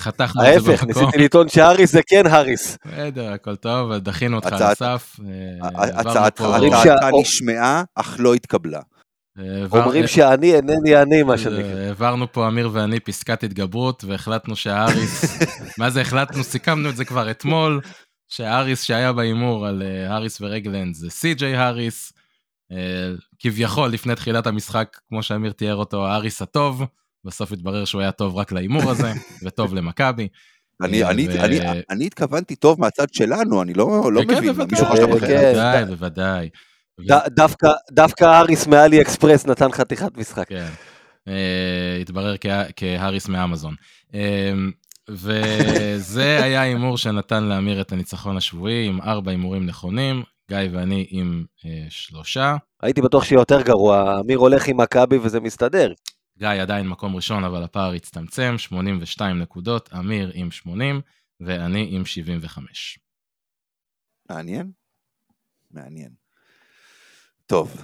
S4: חתכנו את זה
S3: ההפך,
S4: במקום.
S3: ניסיתי לטעון שהאריס זה כן האריס.
S4: בסדר, הכל טוב, דחינו אותך על
S1: הצעת-
S4: הסף. אה,
S1: הצעתך נשמעה, אך לא התקבלה.
S4: אה,
S3: אומרים שאני אינני אני, מה שנקרא.
S4: אה, העברנו פה אמיר ואני פסקת התגברות, והחלטנו שהאריס, [laughs] מה זה החלטנו? סיכמנו את זה כבר אתמול, שהאריס שהיה בהימור על אה, האריס ורגלנד זה סי.ג'יי האריס. אה, כביכול, לפני תחילת המשחק, כמו שאמיר תיאר אותו, האריס הטוב, בסוף התברר שהוא היה טוב רק להימור הזה, [laughs] וטוב למכבי.
S1: אני,
S4: אה,
S1: אני, אני, אני התכוונתי טוב מהצד שלנו, אני לא, לא
S4: כן,
S1: מבין,
S4: בוודאי,
S1: מישהו חשב
S3: כן,
S1: אחרת.
S3: כן.
S4: בוודאי, בוודאי.
S3: דווקא- האריס מאלי אקספרס נתן חתיכת משחק.
S4: כן. אה, התברר כהאריס מאמזון. וזה היה הימור שנתן לאמיר את הניצחון השבועי עם ארבע הימורים נכונים, גיא ואני עם אה, שלושה.
S3: הייתי בטוח שיהיה יותר גרוע, אמיר הולך עם מכבי וזה מסתדר.
S4: גיא עדיין מקום ראשון, אבל הפער הצטמצם, 82 נקודות, אמיר עם 80 ואני עם 75.
S1: מעניין? מעניין. טוב.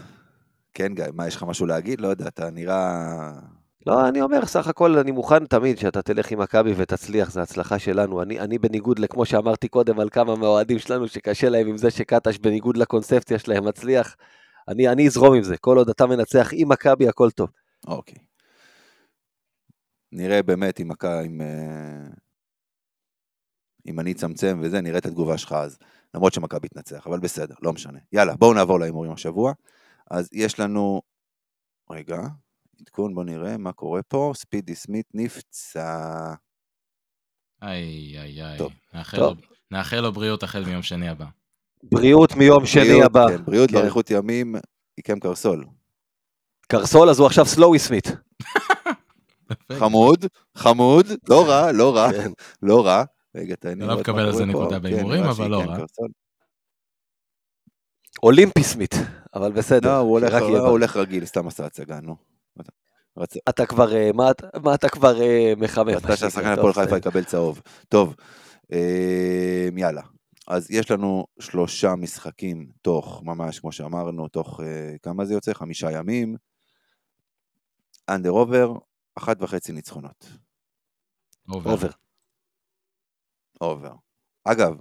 S1: כן, גיא, מה, יש לך משהו להגיד? לא יודע, אתה נראה...
S3: לא, אני אומר, סך הכל אני מוכן תמיד שאתה תלך עם מכבי ותצליח, זו הצלחה שלנו. אני, אני בניגוד לכמו שאמרתי קודם על כמה מהאוהדים שלנו שקשה להם עם זה שקטש בניגוד לקונספציה שלהם מצליח, אני, אני אזרום עם זה. כל עוד אתה מנצח עם מכבי, הכל טוב.
S1: אוקיי. נראה באמת אם, אם, אה, אם אני אצמצם וזה, נראה את התגובה שלך אז. למרות שמכבי תנצח, אבל בסדר, לא משנה. יאללה, בואו נעבור להימורים השבוע. אז יש לנו... רגע, עדכון, בואו נראה מה קורה פה. ספידי סמית נפצע.
S4: איי, איי, איי.
S1: טוב.
S4: נאחל
S3: טוב.
S4: לו- נאחל לו בריאות החל מיום שני הבא.
S3: בריאות מיום שני
S1: בריאות,
S3: הבא.
S1: כן, בריאות
S3: כן.
S1: ואריכות ימים, עיקם קרסול.
S3: קרסול, אז הוא עכשיו סלואי סמית.
S1: חמוד, חמוד, לא רע, לא רע,
S3: כן.
S1: לא רע. רגע, תן לי
S4: לא מקבל על זה. נקודה
S1: כן,
S4: בהימורים, אבל לא
S1: שעיקם
S4: רע.
S3: אולימפי סמית, אבל בסדר.
S1: לא, הוא. הולך רגיל, סתם עשה הצגה, נו. רצ-
S3: אתה כבר, אה, מה אתה- מה אתה כבר אה, מחמם?
S1: רצתה שהשחקן הפועל חיפה. יקבל צהוב. טוב, אה, יאללה. אז יש לנו שלושה משחקים תוך, ממש כמו שאמרנו, תוך כמה זה יוצא? חמישה ימים. under over, אחת וחצי ניצחונות.
S4: over.
S3: over.
S1: over. אגב,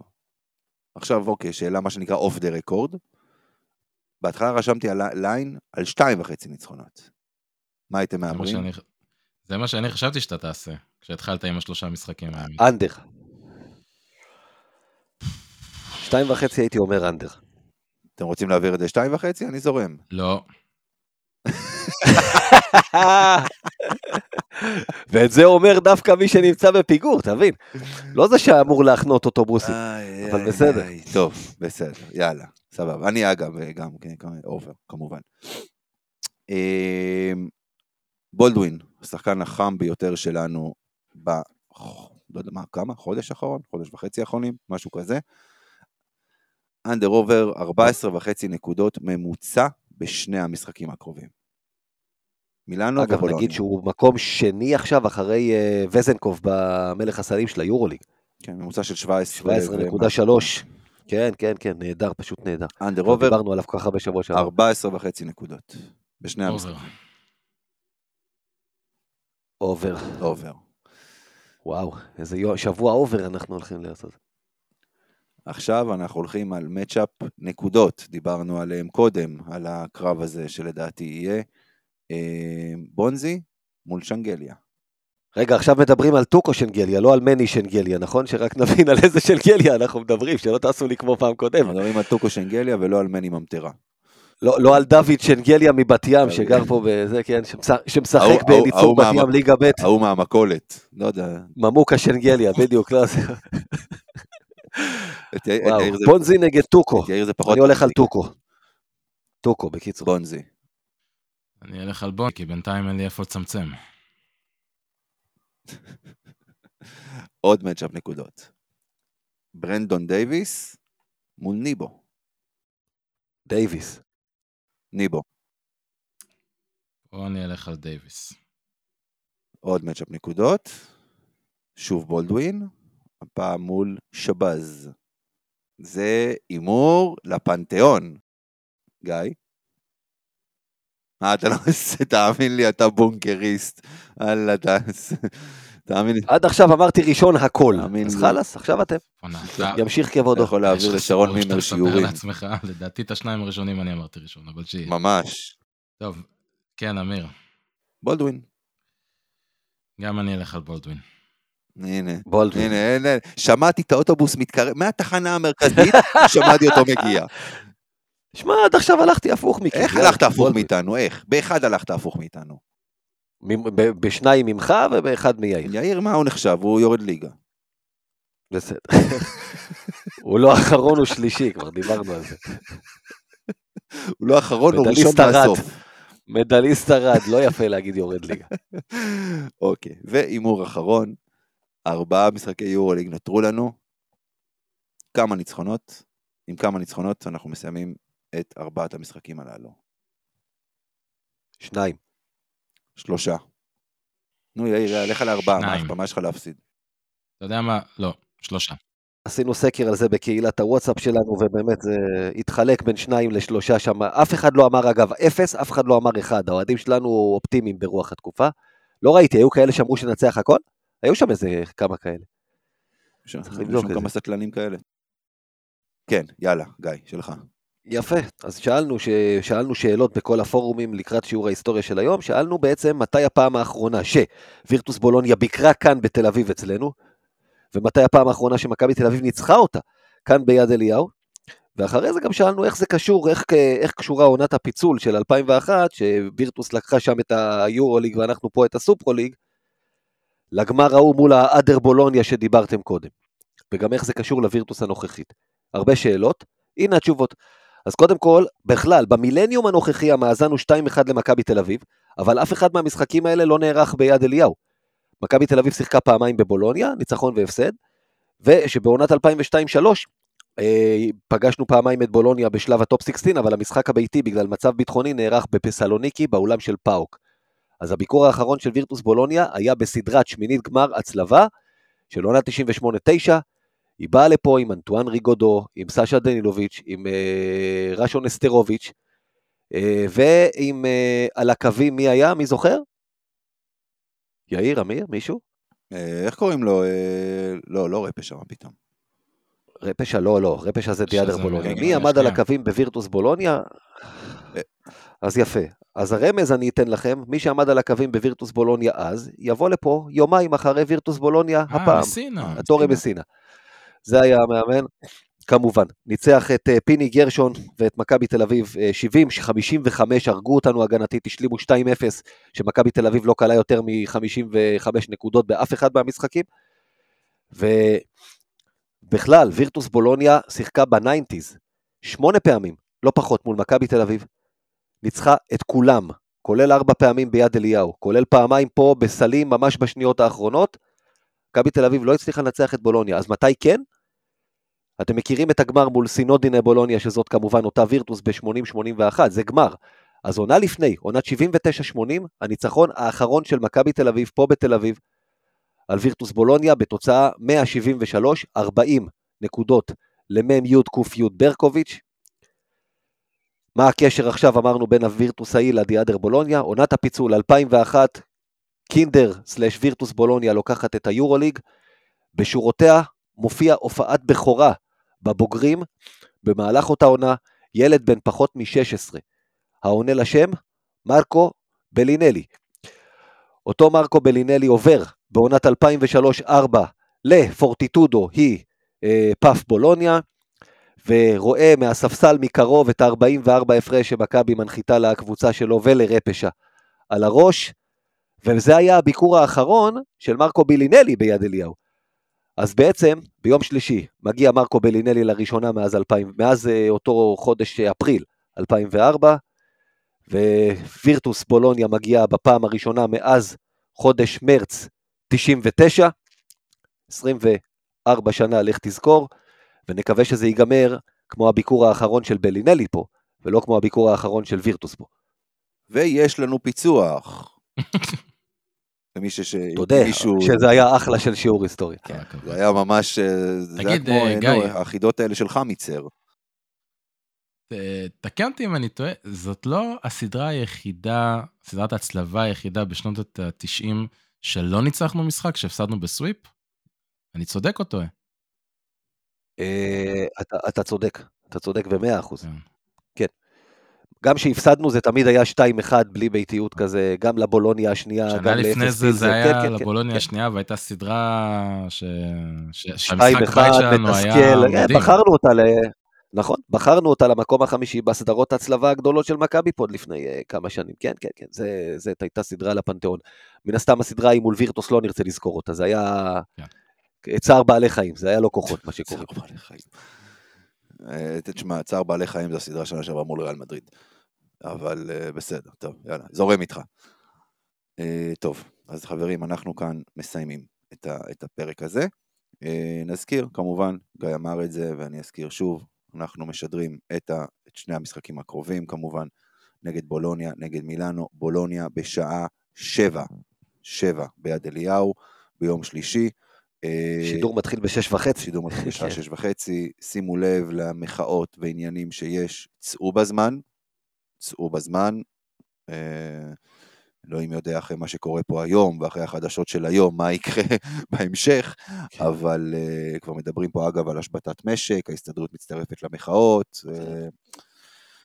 S1: עכשיו אוקיי, שאלה מה שנקרא off the record. בהתחלה רשמתי על line על שתיים וחצי ניצחונות. מה הייתם
S4: זה מה
S1: מהמרים?
S4: שאני- זה מה שאני חשבתי שאתה תעשה, כשהתחלת עם השלושה משחקים האלה.
S3: אנדר. שתיים וחצי הייתי אומר אנדר.
S1: אתם רוצים להעביר את זה שתיים וחצי? אני זורם.
S4: לא, [laughs]
S3: ואת זה אומר דווקא מי שנמצא בפיגור, תבין. לא זה שאמור להחנות אוטובוסים. אבל בסדר.
S1: טוב, בסדר, יאללה, סבבה. אני אגב, גם כן, אובר, כמובן. בולדווין, השחקן החם ביותר שלנו ב... לא יודע מה, כמה? חודש אחרון? חודש וחצי האחרונים? משהו כזה. אנדר עובר 14 וחצי נקודות ממוצע בשני המשחקים הקרובים. מילאנו
S3: אגב,
S1: ובולוניה.
S3: נגיד שהוא מקום שני עכשיו אחרי אה, וזנקוב במלך הסלים של היורוליג.
S1: כן, ממוצע של 17.
S3: 17.3. כן, כן, כן, נהדר, פשוט נהדר. under
S1: over
S3: דיברנו עליו ככה בשבוע שעבר.
S1: 14 וחצי נקודות. בשני. המשחקים.
S3: over.
S1: over.
S3: וואו, איזה יו- שבוע over אנחנו הולכים לעשות.
S1: עכשיו אנחנו הולכים על matchup נקודות, דיברנו עליהם קודם, על הקרב הזה שלדעתי יהיה. אה, בונזי מול שנגליה.
S3: רגע, עכשיו מדברים על טוקו שנגליה, לא על מני שנגליה, נכון? שרק נבין על איזה שנגליה אנחנו מדברים, שלא תעשו לי כמו פעם קודמת.
S1: מדברים על טוקו שנגליה ולא על מני ממטרה.
S3: לא, לא על דוד שנגליה מבת ים,
S1: דוד.
S3: שגר פה בזה, כן, שמשחק, בליצור בת ים ליגה ב',
S1: ההוא מהמכולת, לא יודע.
S3: ממוקה שנגליה, בדיוק, לא זה. בונזי נגד טוקו. אני הולך על. טוקו. טוקו, בקיצור.
S1: בונזי.
S4: אני אלך על בון, כי בינתיים אין לי איפה לצמצם. [laughs]
S1: עוד מצ'אפ נקודות. ברנדון דייוויס מול נבו.
S3: דייוויס.
S1: נבו.
S4: או אני אלך על דייוויס.
S1: עוד matchup נקודות. שוב בולדווין, הפעם מול שבד. זה הימור לפנתיאון. גיא? מה אתה לא עושה? [laughs] תאמין לי, אתה בונקריסט. אללה, אתה... תאמין לי.
S3: עד עכשיו אמרתי ראשון הכל.
S1: תאמין
S3: אז. חלאס, עכשיו אתם. ימשיך
S1: אתה
S3: כבודו.
S1: יכול להעביר לשרון מימר שיעורים. [laughs]
S4: לדעתי את השניים הראשונים אני אמרתי ראשון, אבל שיהיה.
S1: ממש.
S4: טוב, כן, אמיר,
S1: בולדווין.
S4: גם אני אלך על בולדווין.
S1: הנה.
S3: בולדווין.
S1: הנה, הנה, שמעתי את האוטובוס מתקרב, מהתחנה המרכזית, [laughs] שמעתי אותו מגיע.
S3: שמע, עד עכשיו הלכתי הפוך מכם.
S1: איך הלכת הפוך. מאיתנו? איך? באחד הלכת הפוך מאיתנו.
S3: בשניים ממך ובאחד מיאיר.
S1: יאיר, מה הוא נחשב? הוא יורד ליגה.
S3: בסדר. הוא לא אחרון, הוא שלישי, כבר דיברנו על זה.
S1: הוא לא אחרון, הוא ראשון. מהסוף.
S3: מדליסט ארד, לא יפה להגיד יורד ליגה. [laughs]
S1: אוקיי, והימור אחרון, ארבעה משחקי יורוליג נותרו לנו. כמה ניצחונות? עם כמה ניצחונות אנחנו מסיימים את ארבעת המשחקים הללו.
S3: שניים.
S1: שלושה. נו יאיר, לך לארבעה, מה. אכפת? מה יש לך להפסיד?
S4: אתה יודע מה? לא, שלושה.
S3: עשינו סקר על זה בקהילת הוואטסאפ שלנו, ובאמת זה התחלק בין שניים לשלושה שם. אף אחד לא אמר אגב אפס, אף אחד לא אמר אחד. האוהדים שלנו אופטימיים ברוח התקופה. לא ראיתי, היו כאלה שאמרו שננצח הכל? היו שם איזה כמה כאלה.
S1: יש שם כמה סטלנים כאלה. כן, יאללה, גיא, שלך.
S3: יפה, אז שאלנו, ש... שאלנו שאלות בכל הפורומים לקראת שיעור ההיסטוריה של היום, שאלנו בעצם מתי הפעם האחרונה שווירטוס בולוניה ביקרה כאן בתל אביב אצלנו, ומתי הפעם האחרונה שמכבי תל אביב ניצחה אותה כאן ביד אליהו, ואחרי זה גם שאלנו איך זה קשור, איך, איך קשורה עונת הפיצול של 2001, שווירטוס לקחה שם את היורוליג ואנחנו פה את הסופרוליג, לגמר ההוא מול האדר בולוניה שדיברתם קודם, וגם איך זה קשור לווירטוס הנוכחית. הרבה שאלות, הנה התשובות. אז קודם כל, בכלל, במילניום הנוכחי המאזן הוא 2-1 למכבי תל אביב, אבל אף אחד מהמשחקים האלה לא נערך ביד אליהו. מכבי תל אביב שיחקה פעמיים בבולוניה, ניצחון והפסד, ושבעונת 2002-2003, אה, פגשנו פעמיים את בולוניה בשלב ה Top 16, אבל המשחק הביתי בגלל מצב ביטחוני נערך בסלוניקי באולם של פאוק. אז הביקור האחרון של וירטוס בולוניה היה בסדרת שמינית גמר הצלבה של עונה 98-9. היא באה לפה עם אנטואן ריגודו, עם סשה דנילוביץ', עם אה, רשון אסטרוביץ', אה, ועם אה, על הקווים מי היה? מי זוכר? יאיר, אמיר, מישהו?
S1: אה, איך קוראים לו? אה, לא, לא רפש שם פתאום.
S3: רפשה לא, לא, רפשה זה דיאדר בולוניה.
S4: מ-
S3: מי עמד על. הקווים בווירטוס בולוניה? אז יפה. אז הרמז אני אתן לכם, מי שעמד על הקווים בווירטוס בולוניה אז, יבוא לפה יומיים אחרי וירטוס בולוניה
S4: אה,
S3: הפעם.
S4: מסינה.
S3: הטורי מסינה. זה היה המאמן, כמובן. ניצח את אה, פיני גרשון ואת מכבי תל אביב אה, 70-55, הרגו אותנו הגנתית, השלימו 2-0, שמכבי תל אביב לא קלעה יותר מ-55 נקודות באף אחד מהמשחקים. ובכלל, וירטוס בולוניה שיחקה ב nineties שמונה פעמים, לא פחות, מול מכבי תל אביב. ניצחה את כולם, כולל ארבע פעמים ביד אליהו, כולל פעמיים פה בסלים ממש בשניות האחרונות. מכבי תל אביב לא הצליחה לנצח את בולוניה, אז מתי כן? אתם מכירים את הגמר מול סינודינה בולוניה, שזאת כמובן אותה וירטוס ב-80-81, זה גמר. אז עונה לפני, עונת 79-80, הניצחון האחרון של מכבי תל אביב, פה בתל אביב, על וירטוס בולוניה, בתוצאה 173-40 נקודות למ"ם י' ק' י' ברקוביץ'. מה הקשר עכשיו, אמרנו, בין הווירטוסאי לדיאדר בולוניה? עונת הפיצול 2001, קינדר סלש וירטוס בולוניה לוקחת את היורוליג, בשורותיה מופיע הופעת בכורה בבוגרים, במהלך אותה עונה, ילד בן פחות מ-16, העונה לשם, מרקו בלינלי. אותו מרקו בלינלי עובר בעונת 2003-2004 לפורטיטודו, היא אה, פאף בולוניה, ורואה מהספסל מקרוב את ה-44 הפרש שמכבי מנחיתה לקבוצה שלו ולרפשה על הראש, וזה היה הביקור האחרון של מרקו בלינלי ביד אליהו. אז בעצם, ביום שלישי, מגיע מרקו בלינלי לראשונה מאז, 2000, מאז אה, אותו חודש אה, אפריל 2004, ווירטוס בולוניה מגיע בפעם הראשונה מאז חודש מרץ 99, 24 שנה, לך תזכור, ונקווה שזה ייגמר כמו הביקור האחרון של בלינלי פה, ולא כמו הביקור האחרון של וירטוס פה.
S1: ויש לנו פיצוח. [laughs] למי שש...
S3: תודה,
S1: מישהו...
S3: שזה היה אחלה של שיעור היסטוריה.
S4: כל הכבוד.
S1: זה היה ממש... אה, זה היה
S4: תגיד,
S1: כמו,
S4: אה,
S1: אה,
S4: גיא.
S1: נו, החידות האלה של חמיצר.
S4: אה, תקן אותי אם אני טועה, זאת לא הסדרה היחידה, סדרת ההצלבה היחידה בשנות ה-90 שלא ניצחנו משחק, שהפסדנו בסוויפ? אני צודק או טועה?
S3: אתה, אתה צודק, אתה צודק במאה אחוז.
S4: כן.
S3: גם שהפסדנו זה תמיד היה 2-1 בלי ביתיות כזה, גם לבולוניה השנייה,
S4: שנה
S3: גם
S4: לפני
S3: לאפס
S4: זה
S3: פילזר,
S4: זה
S3: כן,
S4: היה
S3: כן, כן,
S4: לבולוניה
S3: כן.
S4: השנייה, והייתה סדרה ש... ש... שהמשחק
S3: 2-1
S4: בית שלנו היה
S3: אה,
S4: מדהים.
S3: בחרנו אותה ל... נכון, בחרנו אותה למקום החמישי בסדרות הצלבה הגדולות של מכבי פה לפני uh, כמה שנים, כן, כן, כן, זה, זה הייתה סדרה לפנתיאון. מן הסתם הסדרה היא מול וירטוס לא נרצה לזכור אותה, זה היה
S4: כן.
S3: צער בעלי חיים, זה היה לא כוחות מה שקורה.
S1: צער בעלי חיים. אה, תשמע, צער בעלי חיים זו הסדרה שנה שעברה מול ריאל מדריד. אבל אה, בסדר, טוב, יאללה, זורם איתך. אה, טוב, אז חברים, אנחנו כאן מסיימים את, הפרק הזה. נזכיר, כמובן, גיא אמר את זה, ואני אזכיר שוב, אנחנו משדרים את שני המשחקים הקרובים, כמובן, נגד בולוניה, נגד מילאנו, בולוניה בשעה שבע, שבע ביד אליהו, ביום שלישי.
S3: שידור מתחיל בשש וחצי.
S1: שידור מתחיל בשעה
S3: כן.
S1: שש וחצי, שימו לב למחאות ועניינים שיש, צאו בזמן, צאו בזמן. אה, אלוהים יודע אחרי מה שקורה פה היום ואחרי החדשות של היום, מה יקרה [laughs] בהמשך,
S3: כן.
S1: אבל uh, כבר מדברים פה אגב על השבתת משק, ההסתדרות מצטרפת למחאות. אה,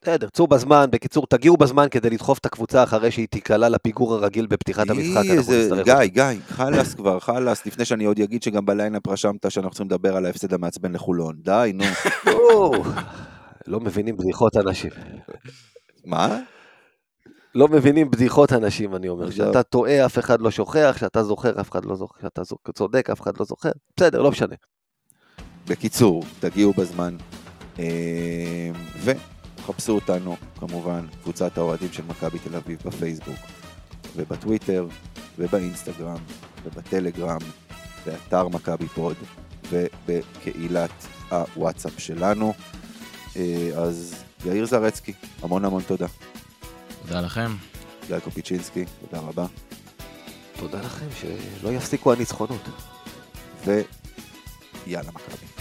S3: בסדר, צאו בזמן, בקיצור, תגיעו בזמן כדי לדחוף את הקבוצה אחרי שהיא תיקלע לפיגור הרגיל בפתיחת המשחק.
S1: איזה- גיא. גיא, חלאס כבר, חלאס, לפני שאני עוד אגיד שגם בליינאפ רשמת שאנחנו צריכים לדבר על ההפסד המעצבן לחולון. די, נו. [laughs]
S3: לא מבינים בדיחות אנשים.
S1: מה?
S3: לא מבינים בדיחות אנשים, אני אומר. כשאתה טועה, אף אחד לא שוכח, כשאתה זוכר, אף אחד לא זוכר, כשאתה צודק, אף אחד לא זוכר. בסדר, לא משנה.
S1: בקיצור, תגיעו בזמן, אה, וחפשו אותנו, כמובן, קבוצת האוהדים של מכבי תל אביב בפייסבוק, ובטוויטר, ובאינסטגרם, ובטלגרם, באתר מכבי פוד, ובקהילת הוואטסאפ שלנו. אה, אז יאיר זרצקי, המון המון תודה.
S4: תודה לכם.
S1: גיא קופיצ'ינסקי, תודה רבה.
S3: תודה לכם, שלא יפסיקו הניצחונות.
S1: ויאללה מכבי.